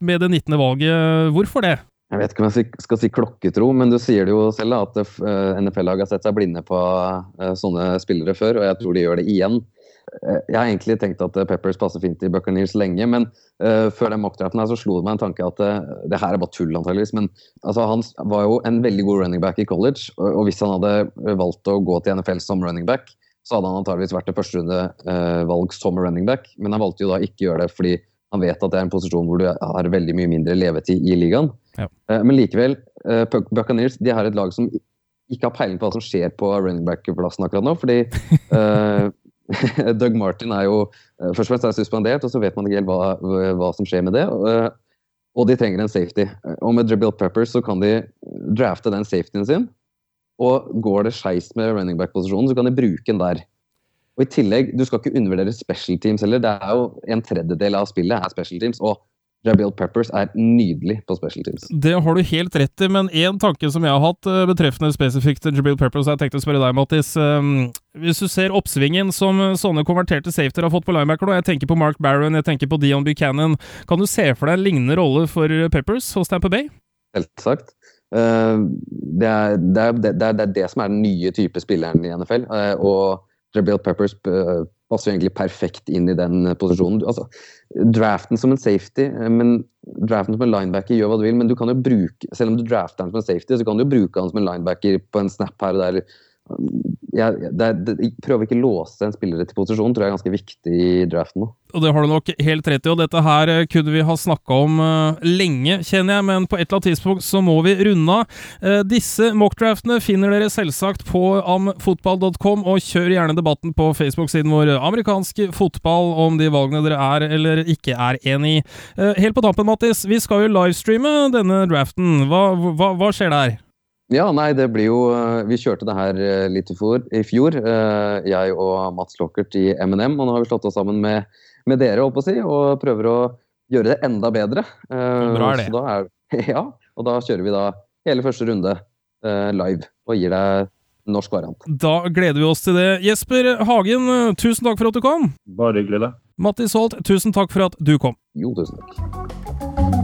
med det 19. valget. Hvorfor det? Jeg vet ikke om jeg skal si klokketro, men du sier det jo selv at eh, NFL-laget har sett seg blinde på eh, sånne spillere før, og jeg tror de gjør det igjen. Eh, jeg har egentlig tenkt at Peppers passer fint i Buccaneers lenge, men uh, før den mockdraften her så slo det meg en tanke at uh, det her er bare tull, antageligvis. Men altså, han var jo en veldig god running back i college, og, og hvis han hadde valgt å gå til NFL som running back, så hadde han antageligvis vært det førsterundevalg uh, som running back, men han valgte jo da ikke gjøre det fordi han vet at det er en posisjon hvor du har veldig mye mindre levetid i ligaen. Ja. Uh, men likevel, Buccaneers de har et lag som ikke har peiling på hva som skjer på running back-plassen akkurat nå. fordi Doug Martin er jo uh, først og fremst er suspendert, og så vet man ikke helt hva, hva som skjer med det. Og, og de trenger en safety. Og med Dribble Peppers så kan de drafte den safetyen sin. Og går det skeis med running back-posisjonen, så kan de bruke den der. Og i tillegg, Du skal ikke undervurdere special teams heller. Det er jo En tredjedel av spillet er special teams. og Jabiel Peppers er nydelig på special teams. Det har du helt rett i, men én tanke som jeg har hatt uh, betreffende spesifikt Jabil Peppers, jeg tenkte å spørre deg, Mattis. Um, hvis du ser oppsvingen som sånne konverterte safeter har fått på linebacker nå, jeg tenker på Mark Barron, jeg tenker på Dion Buchanan, kan du se for deg en lignende rolle for Peppers hos Tamper Bay? Selvsagt. Uh, det, er, det, er, det, er, det, er, det som er den nye type spilleren i NFL. Uh, og Jabil Peppers passer egentlig perfekt inn i den posisjonen. Altså, draften som en safety, eh, men draften som en linebacker gjør hva du vil, men du kan jo bruke, selv om du drafter han som en safety, så kan du jo bruke han som en linebacker på en snap her og der jeg, det, det, prøve ikke låse en spiller til posisjon tror jeg er ganske viktig i draften nå. Og Det har du nok helt rett i, og dette her eh, kunne vi ha snakka om uh, lenge, kjenner jeg, men på et eller annet tidspunkt så må vi runde av. Uh, disse mockdraftene finner dere selvsagt på amfotball.com, og kjør gjerne debatten på Facebook-siden vår Amerikansk fotball om de valgene dere er eller ikke er enig i. Helt på tampen, Mattis, vi skal jo livestreame denne draften. Hva, hva, hva skjer der? Ja, nei, det blir jo eh, Vi kjørte det her eh, litt i fjor, i fjor eh, jeg og Mats Lockert i M&M. Og nå har vi slått oss sammen med, med dere holdt på å si, og prøver å gjøre det enda bedre. Bra er det. Er, ja, og da kjører vi da hele første runde live og gir deg norsk variant. Da gleder vi oss til det. Jesper Hagen, tusen takk for at du kom. Bare hyggelig, det. Mattis Holt, tusen takk for at du kom. Jo, tusen takk.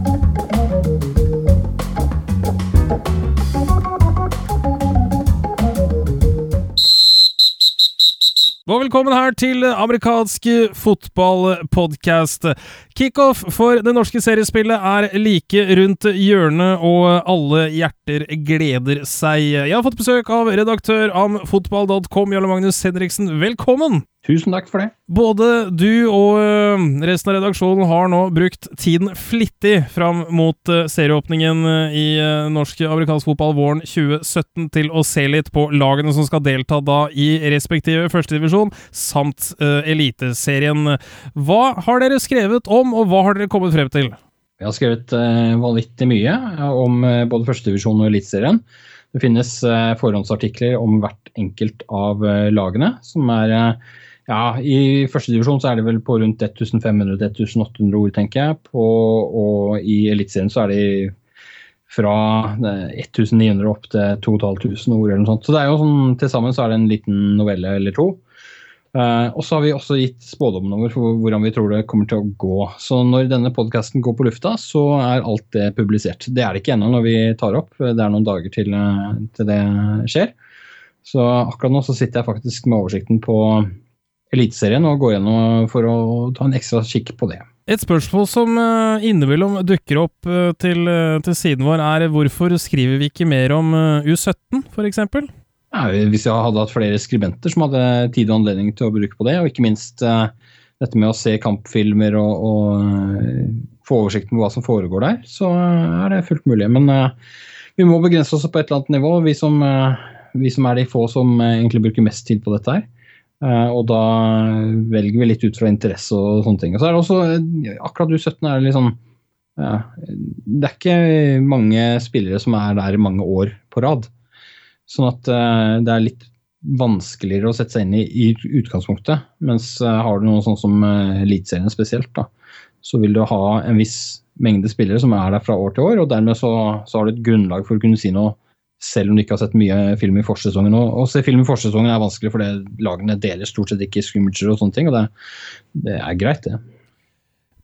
Og velkommen her til amerikansk fotballpodkast. Kickoff for det norske seriespillet er like rundt hjørnet, og alle hjerter gleder seg. Jeg har fått besøk av redaktør am fotball.com, Jarle Magnus Henriksen. Velkommen! Tusen takk for det. Både du og øh, resten av redaksjonen har nå brukt tiden flittig fram mot øh, serieåpningen øh, i norsk amerikansk fotball våren 2017 til å se litt på lagene som skal delta da i respektive førstedivisjon, samt Eliteserien. Hva har dere skrevet om, og hva har dere kommet frem til? Vi har skrevet vanvittig mye om både førstedivisjon og Eliteserien. Det finnes forhåndsartikler om hvert enkelt av lagene, som er ja, I førstedivisjon er det vel på rundt 1500-1800 ord, tenker jeg. På, og i Eliteserien så er det fra 1900 opp til 2500 ord eller noe sånt. Så det er jo sånn, til sammen så er det en liten novelle eller to. Uh, og så har vi også gitt spådommen over for hvordan vi tror det kommer til å gå. Så når denne podkasten går på lufta, så er alt det publisert. Det er det ikke ennå når vi tar opp, det er noen dager til, eh, til det skjer. Så akkurat nå så sitter jeg faktisk med oversikten på Eliteserien og gå gjennom for å ta en ekstra kikk på det. Et spørsmål som uh, innimellom dukker opp uh, til, uh, til, siden vår, er hvorfor skriver vi ikke mer om U17, f.eks.? Ja, hvis jeg hadde hatt flere skribenter som hadde tid og anledning til å bruke på det, og ikke minst dette med å se kampfilmer og, og få oversikten på hva som foregår der, så er det fullt mulig. Men vi må begrense oss på et eller annet nivå, vi som, vi som er de få som egentlig bruker mest tid på dette her. Uh, og da velger vi litt ut fra interesse og sånne ting. Og så er det også, eh, akkurat U17 er det litt sånn ja, Det er ikke mange spillere som er der mange år på rad. Sånn at uh, det er litt vanskeligere å sette seg inn i i utgangspunktet. Mens har du noe sånn som Eliteserien spesielt, da, så vil du ha en viss mengde spillere som er der fra år til år. Og dermed så, så har du et grunnlag for å kunne si noe selv om du ikke har sett mye film i forsesongen. Og Å se film i forsesongen er vanskelig, for lagene deler stort sett ikke scrimmager og sånne ting. og det, det, er greit, det.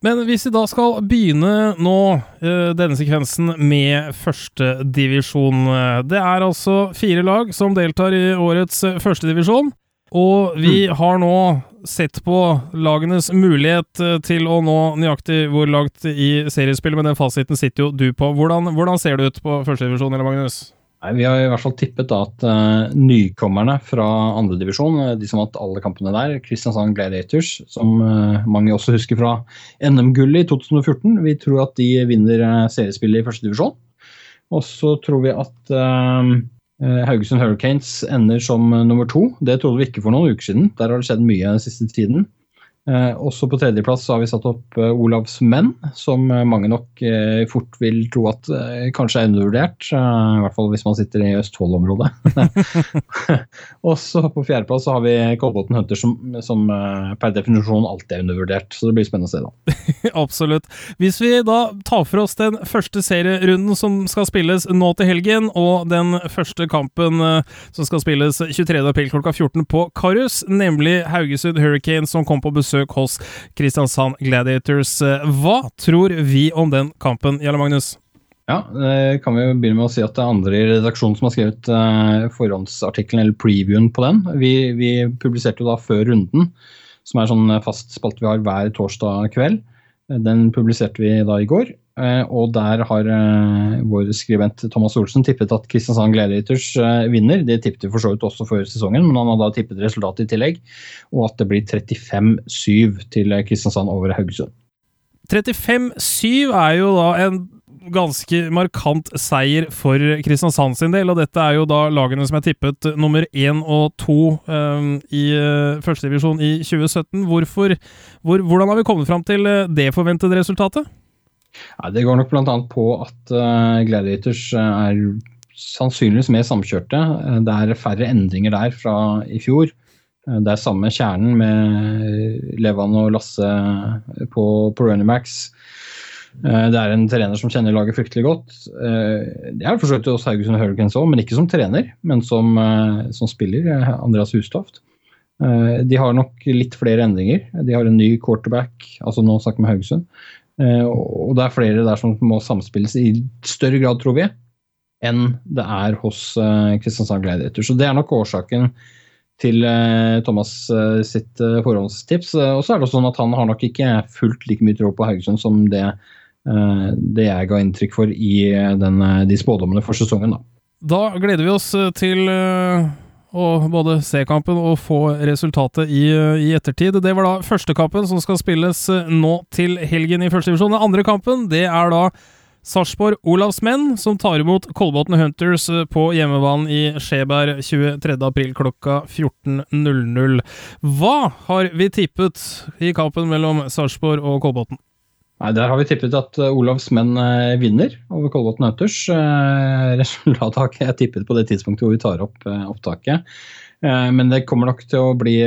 Men hvis vi da skal begynne nå, uh, denne sekvensen, med førstedivisjon Det er altså fire lag som deltar i årets førstedivisjon. Og vi mm. har nå sett på lagenes mulighet eh, til å nå nøyaktig hvor langt i seriespillet, men den fasiten sitter jo du på. Hvordan, hvordan ser det ut på førstedivisjon, eller Magnus? Nei, Vi har i hvert fall tippet da at uh, nykommerne fra andredivisjon, uh, de som vant alle kampene der, Kristiansand Gladiators, som uh, mange også husker fra NM-gullet i 2014, vi tror at de vinner seriespillet i førstedivisjon. Og så tror vi at Haugesund Hurricanes ender som nummer to. Det trodde vi ikke for noen uker siden. Der har det skjedd mye den siste tiden. Eh, også på tredjeplass har vi satt opp eh, Olavs menn, som eh, mange nok fort vil tro at kanskje er undervurdert. I hvert fall hvis man sitter i Østfold-området. også på fjerdeplass har vi Kolbotn Hunter, som, som per definisjon alltid er undervurdert. Så det blir spennende å se, da. Absolutt. Hvis vi da tar for oss den første serierunden som skal spilles nå til helgen, og den første kampen som skal spilles 23. april klokka 14 på Karus, nemlig Haugesund Hurricanes som kom på besøk hos Kristiansand Gladiators. Eh, Hva tror vi om den kampen, Jarle Magnus? Ja, det kan vi jo begynne med å si at det er andre i redaksjonen som har skrevet eh, forhåndsartikkelen eller previewen på den. Vi, vi publiserte jo da før runden, som er sånn fast spalte vi har hver torsdag kveld. Den publiserte vi da i går, eh, og der har eh, vår skribent Thomas Olsen tippet at Kristiansand Gladiators eh, vinner. Det tippet vi for så vidt også før sesongen, men han har da tippet resultatet i tillegg. Og at det blir 35-7 til Kristiansand over Haugesund. 35-7 er jo da en ganske markant seier for Kristiansand sin del, og dette er jo da lagene som er tippet nummer én og to um, i uh, førstedivisjon i 2017. Hvorfor, hvor, hvordan har vi kommet fram til det forventede resultatet? Ja, det går nok bl.a. på at uh, Gladiators er sannsynligvis mer samkjørte. Det er færre endringer der fra i fjor. Det er samme kjernen med Levan og Lasse på, på backs. Det er en trener som kjenner laget fryktelig godt. Det er forsøkt hos Haugesund Hurricanes òg, men ikke som trener, men som, som spiller. Andreas Hustoft. De har nok litt flere endringer. De har en ny quarterback, altså nå snakker vi med Haugesund. Og det er flere der som må samspilles i større grad, tror vi, enn det er hos Kristiansand Gladiator. Så det er nok årsaken til Thomas sitt forhåndstips. Og så er det sånn at han har nok ikke fullt like mye tro på Haugesund som det, det jeg ga inntrykk for i den, de spådommene for sesongen. Da. da gleder vi oss til å både se kampen og få resultatet i, i, ettertid. Det var da første kampen som skal spilles nå til helgen i første divisjon. Den andre kampen det er da Sarpsborg Olavs menn, som tar imot Kolbotn Hunters på hjemmebanen i Skjeberg 23.4 klokka 14.00. Hva har vi tippet i kampen mellom Sarpsborg og Kolbotn? Nei, Der har vi tippet at Olavs menn vinner over Kolbotn Hunters. Resultatet har ikke jeg tippet på det tidspunktet hvor vi tar opp opptaket. Men det kommer nok til å bli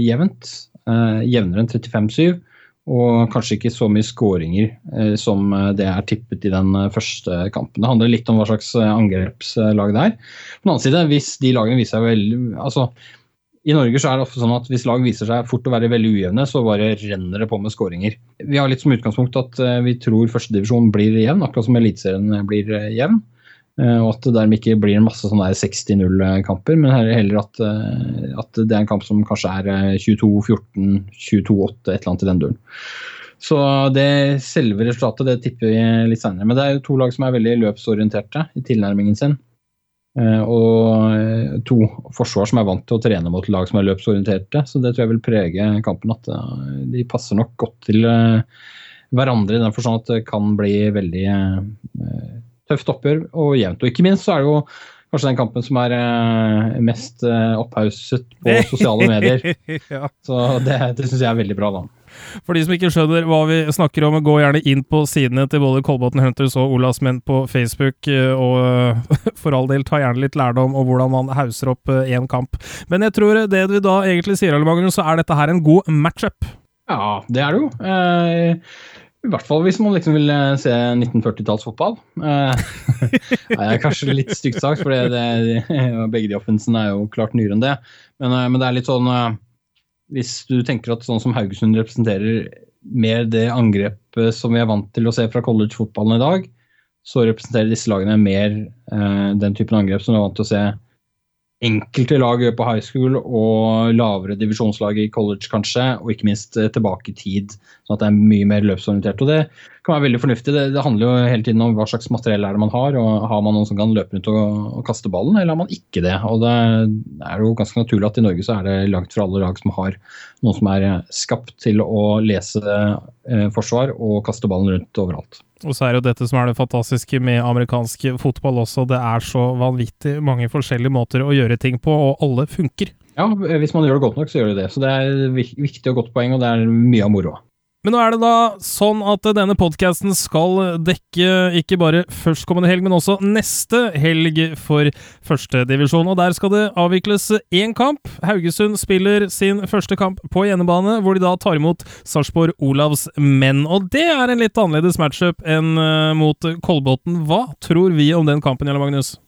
jevnt. Jevnere enn 35-7. Og kanskje ikke så mye skåringer eh, som det er tippet i den første kampen. Det handler litt om hva slags angrepslag det er. På den annen side, hvis de lagene viser seg veldig altså, I Norge så er det ofte sånn at hvis lag viser seg fort å være veldig ujevne, så bare renner det på med skåringer. Vi har litt som utgangspunkt at vi tror førstedivisjon blir jevn, akkurat som Eliteserien blir jevn. Og at det dermed ikke blir en masse sånne 60-0-kamper, men heller at, at, det er en kamp som kanskje er 22-14, 22-8, et eller annet i den duren. Så det selve resultatet det tipper vi litt senere. Men det er jo to lag som er veldig løpsorienterte i tilnærmingen sin. Og to forsvar som er vant til å trene mot lag som er løpsorienterte. Så det tror jeg vil prege kampen. At de passer nok godt til hverandre i den forstand at det kan bli veldig tøft oppgjør og jevnt. Og ikke minst så er det jo kanskje den kampen som er eh, mest eh, opphauset på sosiale medier. Så det, det syns jeg er veldig bra, da. For de som ikke skjønner hva vi snakker om, gå gjerne inn på sidene til både Kolbotn Hunters og Olas Menn på Facebook, og for all del ta gjerne litt lærdom om hvordan man hauser opp én kamp. Men jeg tror det vi da egentlig sier, Alle Magnus, så er dette her en god matchup. Ja, det er det jo. Eh, i hvert fall hvis man liksom vil se 1940-tallsfotball. Eh, det er kanskje litt stygt sagt, for det, det, begge de offensene er jo klart nyere enn det. Men, men, det er litt sånn Hvis du tenker at sånn som Haugesund representerer mer det angrepet som vi er vant til å se fra college-fotballen i dag, så representerer disse lagene mer eh, den typen angrep som vi er vant til å se enkelte lag gjør på high school og lavere divisjonslag i college, kanskje, og ikke minst tilbake i tid. Sånn at det er mye mer løpsorientert. Og det kan være veldig fornuftig. Det, det, handler jo hele tiden om hva slags materiell er det man har. og Har man noen som kan løpe rundt og, og kaste ballen, eller har man ikke det? Og det er jo ganske naturlig at i Norge så er det langt fra alle lag som har noen som er skapt til å lese eh, forsvar og kaste ballen rundt overalt. Og så er det jo dette som er det fantastiske med amerikansk fotball også. Det er så vanvittig mange forskjellige måter å gjøre ting på, og alle funker. Ja, hvis man gjør det godt nok, så gjør de det. Så det er viktig og godt poeng, og det er mye av moroa. Men nå er det da sånn at denne podkasten skal dekke ikke bare førstkommende helg, men også neste helg for førstedivisjon. Og der skal det avvikles én kamp. Haugesund spiller sin første kamp på hjemmebane, hvor de da tar imot Sarpsborg Olavs menn. Og det er en litt annerledes matchup enn uh, mot Kolbotn. Hva tror vi om den kampen, Jarle Magnus?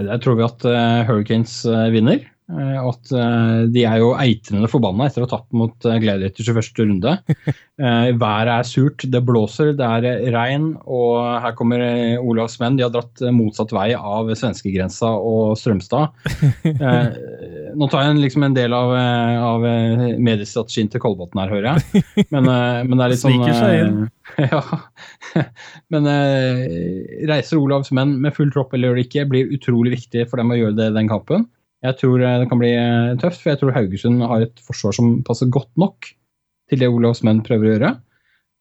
Der tror vi at uh, Hurricanes uh, vinner. Eh, at eh, de er jo eitrende forbanna etter å ha tapt mot uh, Gladiators i første runde. været er surt, det blåser, det er regn, og her kommer Olavs menn. De har dratt motsatt vei av svenskegrensa og Strømstad. nå tar jeg liksom en del av, av mediestrategien til Kolbotn her, hører jeg. Men, men, det er litt sånn ja. Men reiser Olavs menn med full tropp eller gjør det ikke, blir utrolig viktig for dem å gjøre det i den kampen. Jeg tror eh, det kan bli eh, tøft, for jeg tror Haugesund har et forsvar som passer godt nok til det Olavs menn prøver å gjøre.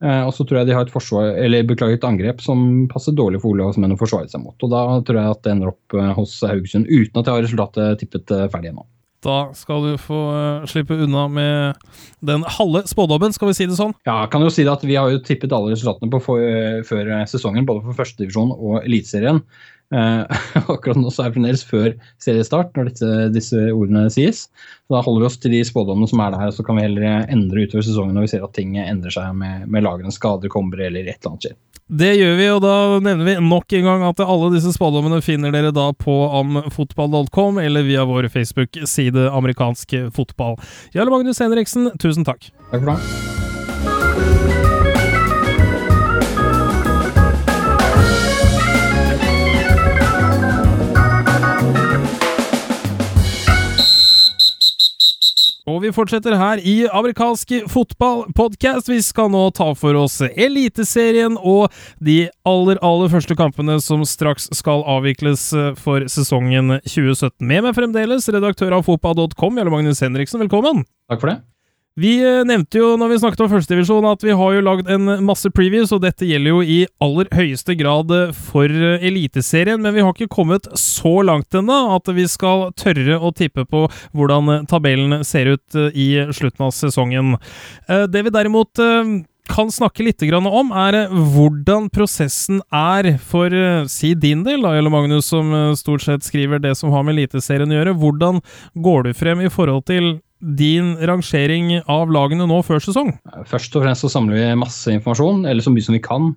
Eh, og så tror jeg de har et forsvar, et angrep som passer dårlig for Olavs menn å forsvare seg mot. Og da tror jeg at det ender opp hos Haugesund, uten at jeg har resultatet tippet ferdig ennå. Da skal du få slippe unna med den halve spådommen, skal vi si det sånn? Ja, jeg kan jo si det at vi har jo tippet alle resultatene på for, før sesongen, både for førstedivisjon og Eliteserien. Uh, akkurat nå så er fremdeles før seriestart, når disse, disse, ordene sies. Så Da holder vi oss til de spådommene som er der, så kan vi heller endre utover sesongen når vi ser at ting endrer seg med, med lagene, skader kommer eller et eller annet skjer. Det gjør vi, og da nevner vi nok en gang at alle disse spådommene finner dere da på amfotball.com eller via vår Facebook-side Amerikansk fotball. Jarle Magnus Henriksen, tusen takk. Takk for det. Og vi fortsetter her i amerikansk fotballpodkast. Vi skal nå ta for oss Eliteserien og de aller, aller første kampene som straks skal avvikles eh, for sesongen 2017. Med meg fremdeles redaktør av fotball.com, Jarle Magnus Henriksen. Velkommen! Takk for det. Vi eh, nevnte jo når vi snakket om førstedivisjon at vi har jo lagd en masse previews, og dette gjelder jo i aller høyeste grad eh, for eh, Eliteserien, men vi har ikke kommet så langt ennå at vi skal tørre å tippe på hvordan tabellen ser ut i slutten av sesongen. Det vi derimot kan snakke litt om, er hvordan prosessen er for si din del, da, Jelle Magnus, som stort sett skriver det som har med Eliteserien å gjøre. Hvordan går du frem i forhold til din rangering av lagene nå før sesong? Først og fremst så samler vi masse informasjon, eller så mye som vi kan.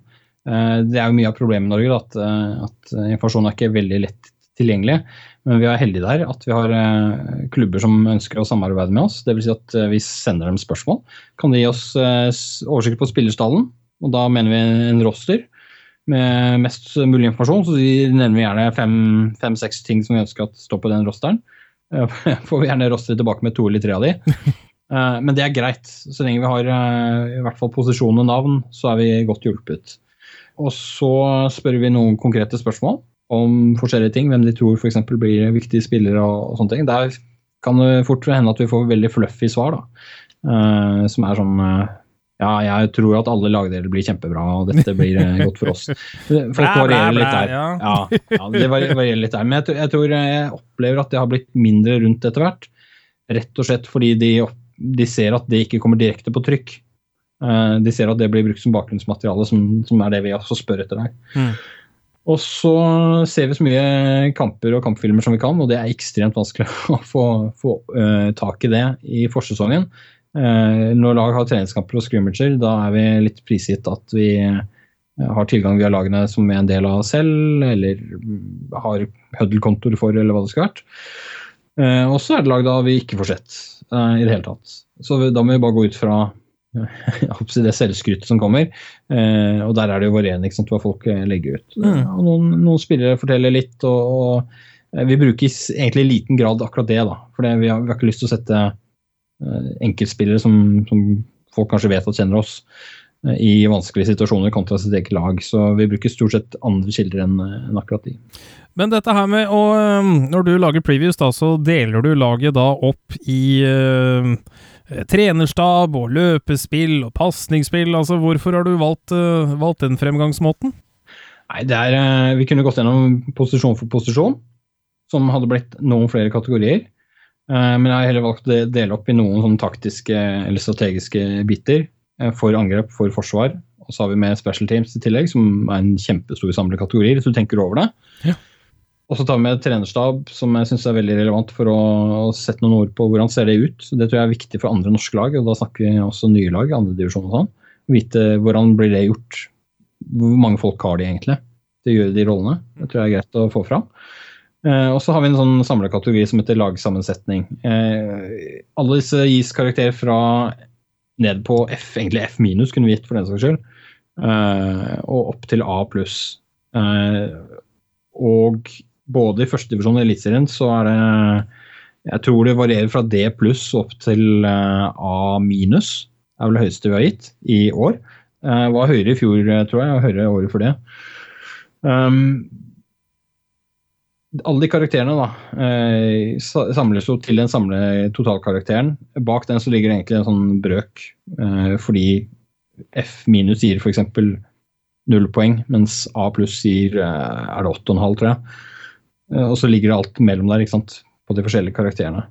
Eh, det er jo mye av problemet i Norge at, eh, at informasjon er ikke veldig lett tilgjengelig. Men vi er heldige der at vi har eh, klubber som ønsker å samarbeide med oss. Dvs. Si at vi sender dem spørsmål. Kan de gi oss oversikt på spillerstallen? Og da mener vi en roster med mest mulig informasjon. Så de nevner vi gjerne fem-seks fem, ting som vi ønsker at står på den rosteren. får vi gjerne rostre tilbake med to eller tre av de. Eh, men det er greit. Så lenge vi har eh, i hvert fall posisjon og navn, så er vi godt hjulpet. Og så spør vi noen konkrete spørsmål om forskjellige ting. Hvem de tror f.eks. blir viktige spillere og, sånne ting. Der kan det fort hende at vi får veldig fluffy svar, da. Som er sånn ja, jeg tror at alle lagdeler blir kjempebra, og dette blir eh, godt for oss. Folk varierer litt der. Ja, ja det varierer litt der. Men jeg, jeg, tror jeg opplever at det har blitt mindre rundt etter hvert. Rett og slett fordi de, de ser at det ikke kommer direkte på trykk. Uh, de ser at det blir brukt som bakgrunnsmateriale, som, som er det vi også spør etter der. Mm. Og så ser vi så mye kamper og kampfilmer som vi kan, og det er ekstremt vanskelig å få, få uh, tak i det i forsesongen. Eh, når lag har treningskamper og scrimmager, da er vi litt prisgitt at vi eh, har tilgang via lagene som vi er en del av selv, eller har Huddle-kontoer for, eller hva det skal vært. Eh, og så er det lag da vi ikke får sett i det hele tatt. Så da må vi bare gå ut fra det selvskrytet som kommer. og der er det jo varierende hva folk legger ut. Mm. Noen, noen, spillere forteller litt, og, og vi bruker egentlig i liten grad akkurat det. da, For vi, vi, har ikke lyst til å sette enkeltspillere som, som, folk kanskje vet at kjenner oss. eh, i vanskelige situasjoner kontra sitt eget lag. Så vi bruker stort sett andre kilder enn en akkurat de. Men dette her med å Når du lager previews, da, så deler du laget da opp i øhm, trenerstab og løpespill og pasningsspill. Altså, hvorfor har du valgt, øh, valgt den fremgangsmåten? Nei, det er, eh, Vi kunne gått gjennom posisjon for posisjon, som hadde blitt noen flere kategorier. Eh, Men jeg har heller valgt å dele opp i noen sånn taktiske eller strategiske biter. eh, For angrep, for forsvar. Og så har vi med special teams i tillegg, som er en kjempestor samlekategori, hvis du tenker over det. Ja. Og så tar vi med trenerstab, som jeg syns er veldig relevant for å, å sette noen ord på hvordan ser det ut. Det tror jeg er viktig for andre norske lag, og da snakker vi også nye lag, andre divisjon og sånn. Vite hvordan blir det gjort. Hvor mange folk har de egentlig til å gjøre de rollene? Det tror jeg er greit å få fram. Eh, og så har vi en sånn samlekategori som heter lagsammensetning. Eh, alle disse gis karakter fra ned på F, egentlig F minus kunne vi gitt for den saks skyld, eh, og opp til A pluss. Og både i førstedivisjon og Eliteserien så er det Jeg tror det varierer fra D pluss opp til A minus. Er vel det høyeste vi har gitt i år. Det var høyere i fjor, tror jeg, og høyere året for det. Um, alle de karakterene da, eh, samles jo til den samle totalkarakteren. Bak den så ligger det egentlig en sånn brøk, eh, fordi F minus gir f.eks. null poeng, mens A pluss gir eh, er det 8,5, tror jeg. Eh, og så ligger det alt mellom der, ikke sant, på de forskjellige karakterene.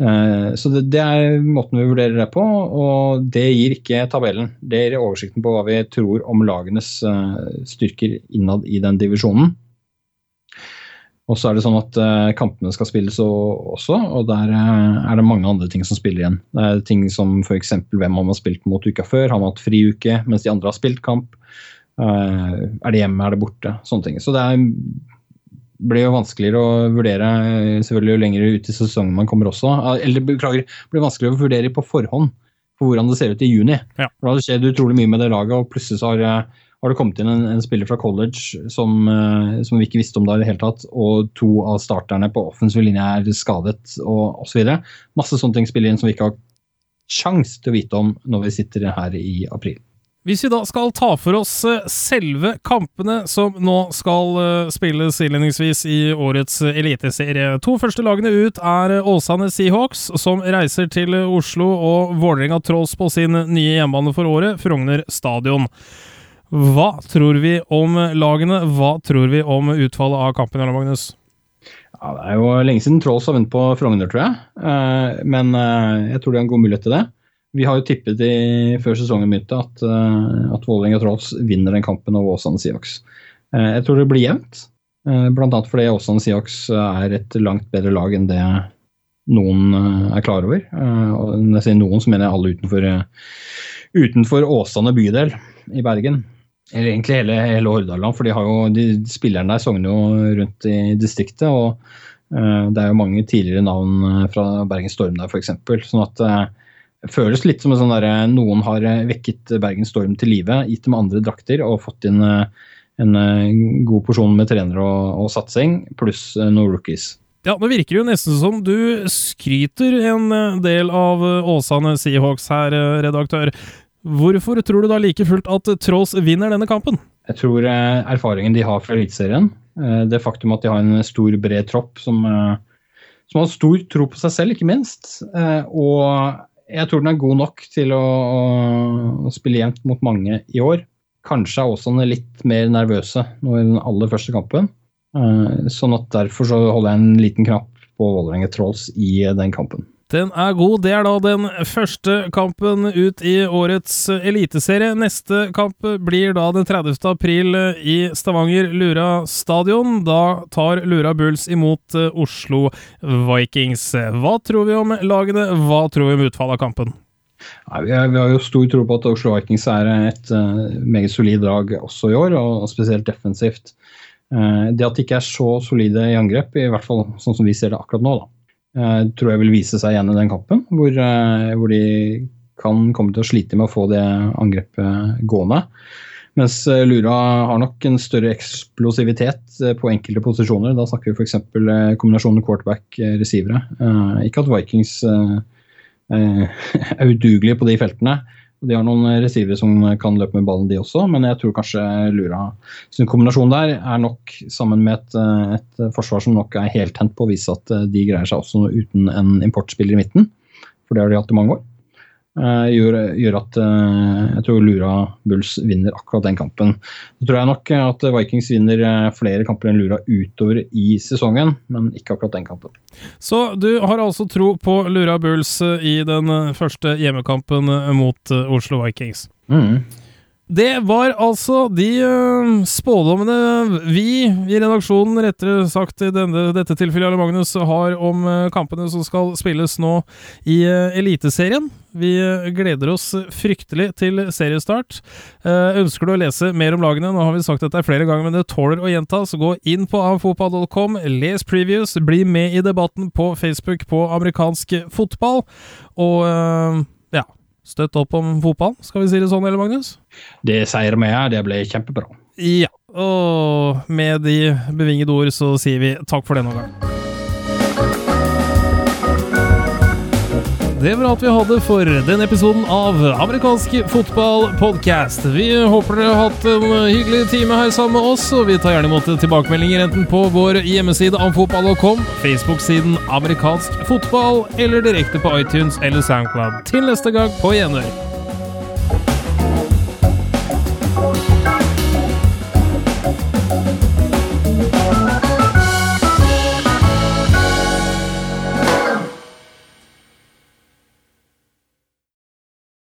Eh, Så det, det er måten vi vurderer det på, og det gir ikke tabellen. Det gir oversikten på hva vi tror om lagenes eh, styrker innad i den divisjonen. Og så er det sånn at eh, kampene skal spilles også, og der eh, er det mange andre ting som spiller igjen. Det er ting som f.eks. hvem man har spilt mot uka før. Har man hatt friuke mens de andre har spilt kamp? Eh, er det hjemme, er det borte? Sånne ting. Så det er, blir jo vanskeligere å vurdere eh, selvfølgelig jo lenger ut i sesongen man kommer også. Eh, Eller beklager, blir vanskeligere å vurdere på forhånd for hvordan det ser ut i juni. Ja. For Da har det skjedd utrolig mye med det laget, og plutselig så har, eh, har det kommet inn en, en spiller fra college som, eh, som vi ikke visste om da i det hele tatt, og to av starterne på offensiv linje er skadet, og osv. Masse sånne ting spiller inn som vi ikke har sjans til å vite om når vi sitter her i april. Hvis vi da skal ta for oss eh, selve kampene som nå skal eh, spilles innledningsvis i årets eliteserie. To første lagene ut er Åsane Seahawks, som reiser til Oslo, og Vålerenga Trolls på sin nye hjemmebane for året, Frogner stadion. Hva tror vi om lagene? Hva tror vi om utfallet av kampen, Jarle Magnus? Ja, det er jo lenge siden Trolls har vunnet på Frogner, tror jeg. Eh, Men eh, jeg tror de har en god mulighet til det. Vi har jo tippet i, før sesongen begynte at, eh, at Vålerenga Trolls vinner den kampen over Åsane Seahawks. Eh, Jeg tror det blir jevnt, bl.a. fordi Åsane Seahawks er et langt bedre lag enn det noen er klar over. Når jeg sier noen, så mener jeg alle utenfor, utenfor Åsane bydel i Bergen. Eller egentlig hele, hele Hordaland, for de, har jo, de spillerne der sogner jo rundt i distriktet. og uh, Det er jo mange tidligere navn eh, fra Bergen Storm der, f.eks. Sånn at eh, det føles litt som sånn derre Noen har vekket Bergen Storm til live, gitt dem andre drakter og fått inn uh, en god porsjon med trenere og, og satsing, pluss noen rookies. Ja, det virker jo nesten som du skryter en del av Åsane Seahawks her, redaktør. Hvorfor tror du da like fullt at Trolls vinner denne kampen? Jeg tror eh, erfaringen de har fra Eliteserien, eh, det faktum at de har en stor, bred tropp som, eh, som har stor tro på seg selv, ikke minst, og jeg tror den er god nok til å, å spille jevnt mot mange i år. Kanskje er Åsane litt mer nervøse nå i den aller første kampen. Sånn at derfor så holder jeg en liten knapp på Vålerenga Trolls i den kampen. Den er god. Det er da den første kampen ut i årets eliteserie. Neste kamp blir da den 30. april i Stavanger Lura stadion. Da tar Lura Bulls imot eh, Oslo Vikings. Hva tror vi om lagene? Hva tror vi om utfallet av kampen? Nei, vi, har, jo stor tro på at Oslo Vikings er et eh, meget solid lag også i år, og spesielt defensivt. Eh, det at de ikke er så solide i angrep, i hvert fall sånn som vi ser det akkurat nå, da, eh, tror jeg vil vise seg igjen i den kampen, hvor, eh, hvor de kan komme til å slite med å få det angrepet gående. Mens eh, Lura har nok en større eksplosivitet eh, på enkelte posisjoner. Da snakker vi f.eks. kombinasjonen quarterback-receivere. ikke at Vikings eh, eh, er udugelige på de feltene. De har noen receivere som kan løpe med ballen, de også, men jeg tror kanskje Lura sin kombinasjon der er nok, sammen med et, et forsvar som nok er helt tent på å vise at de greier seg også uten en importspiller i midten, for det har de hatt i mange år. Uh, gjør, gjør, at uh, jeg tror Lura Bulls vinner akkurat den kampen. Så tror jeg nok at Vikings vinner flere kamper enn Lura utover i sesongen, men ikke akkurat den kampen. Så du har altså tro på Lura Bulls i den første hjemmekampen mot Oslo Vikings? Mm. Det var altså de uh, spådommene vi i redaksjonen, rettere sagt i denne, dette tilfellet, Jarle Magnus, har om uh, kampene som skal spilles nå i uh, Eliteserien. Vi gleder oss fryktelig til seriestart. ønsker du å lese mer om lagene? Nå har vi sagt dette flere ganger, men det tåler å gjenta, så Gå inn på avfotball.com, les previews, bli med i debatten på Facebook på amerikansk fotball, og Støtt opp om fotball, skal vi si det sånn, eller Magnus? Det sier vi ja. det ble kjempebra. Ja, og med de bevingede ord så sier vi takk for denne gang. Det var alt vi hadde for denne episoden av Amerikansk fotballpodkast. Vi håper dere har hatt en hyggelig time her sammen med oss, og vi tar gjerne imot tilbakemeldinger enten på vår hjemmeside amfotball.com, Facebook-siden Amerikansk fotball, eller direkte på iTunes eller SoundCloud. Til neste gang, på gjenhør.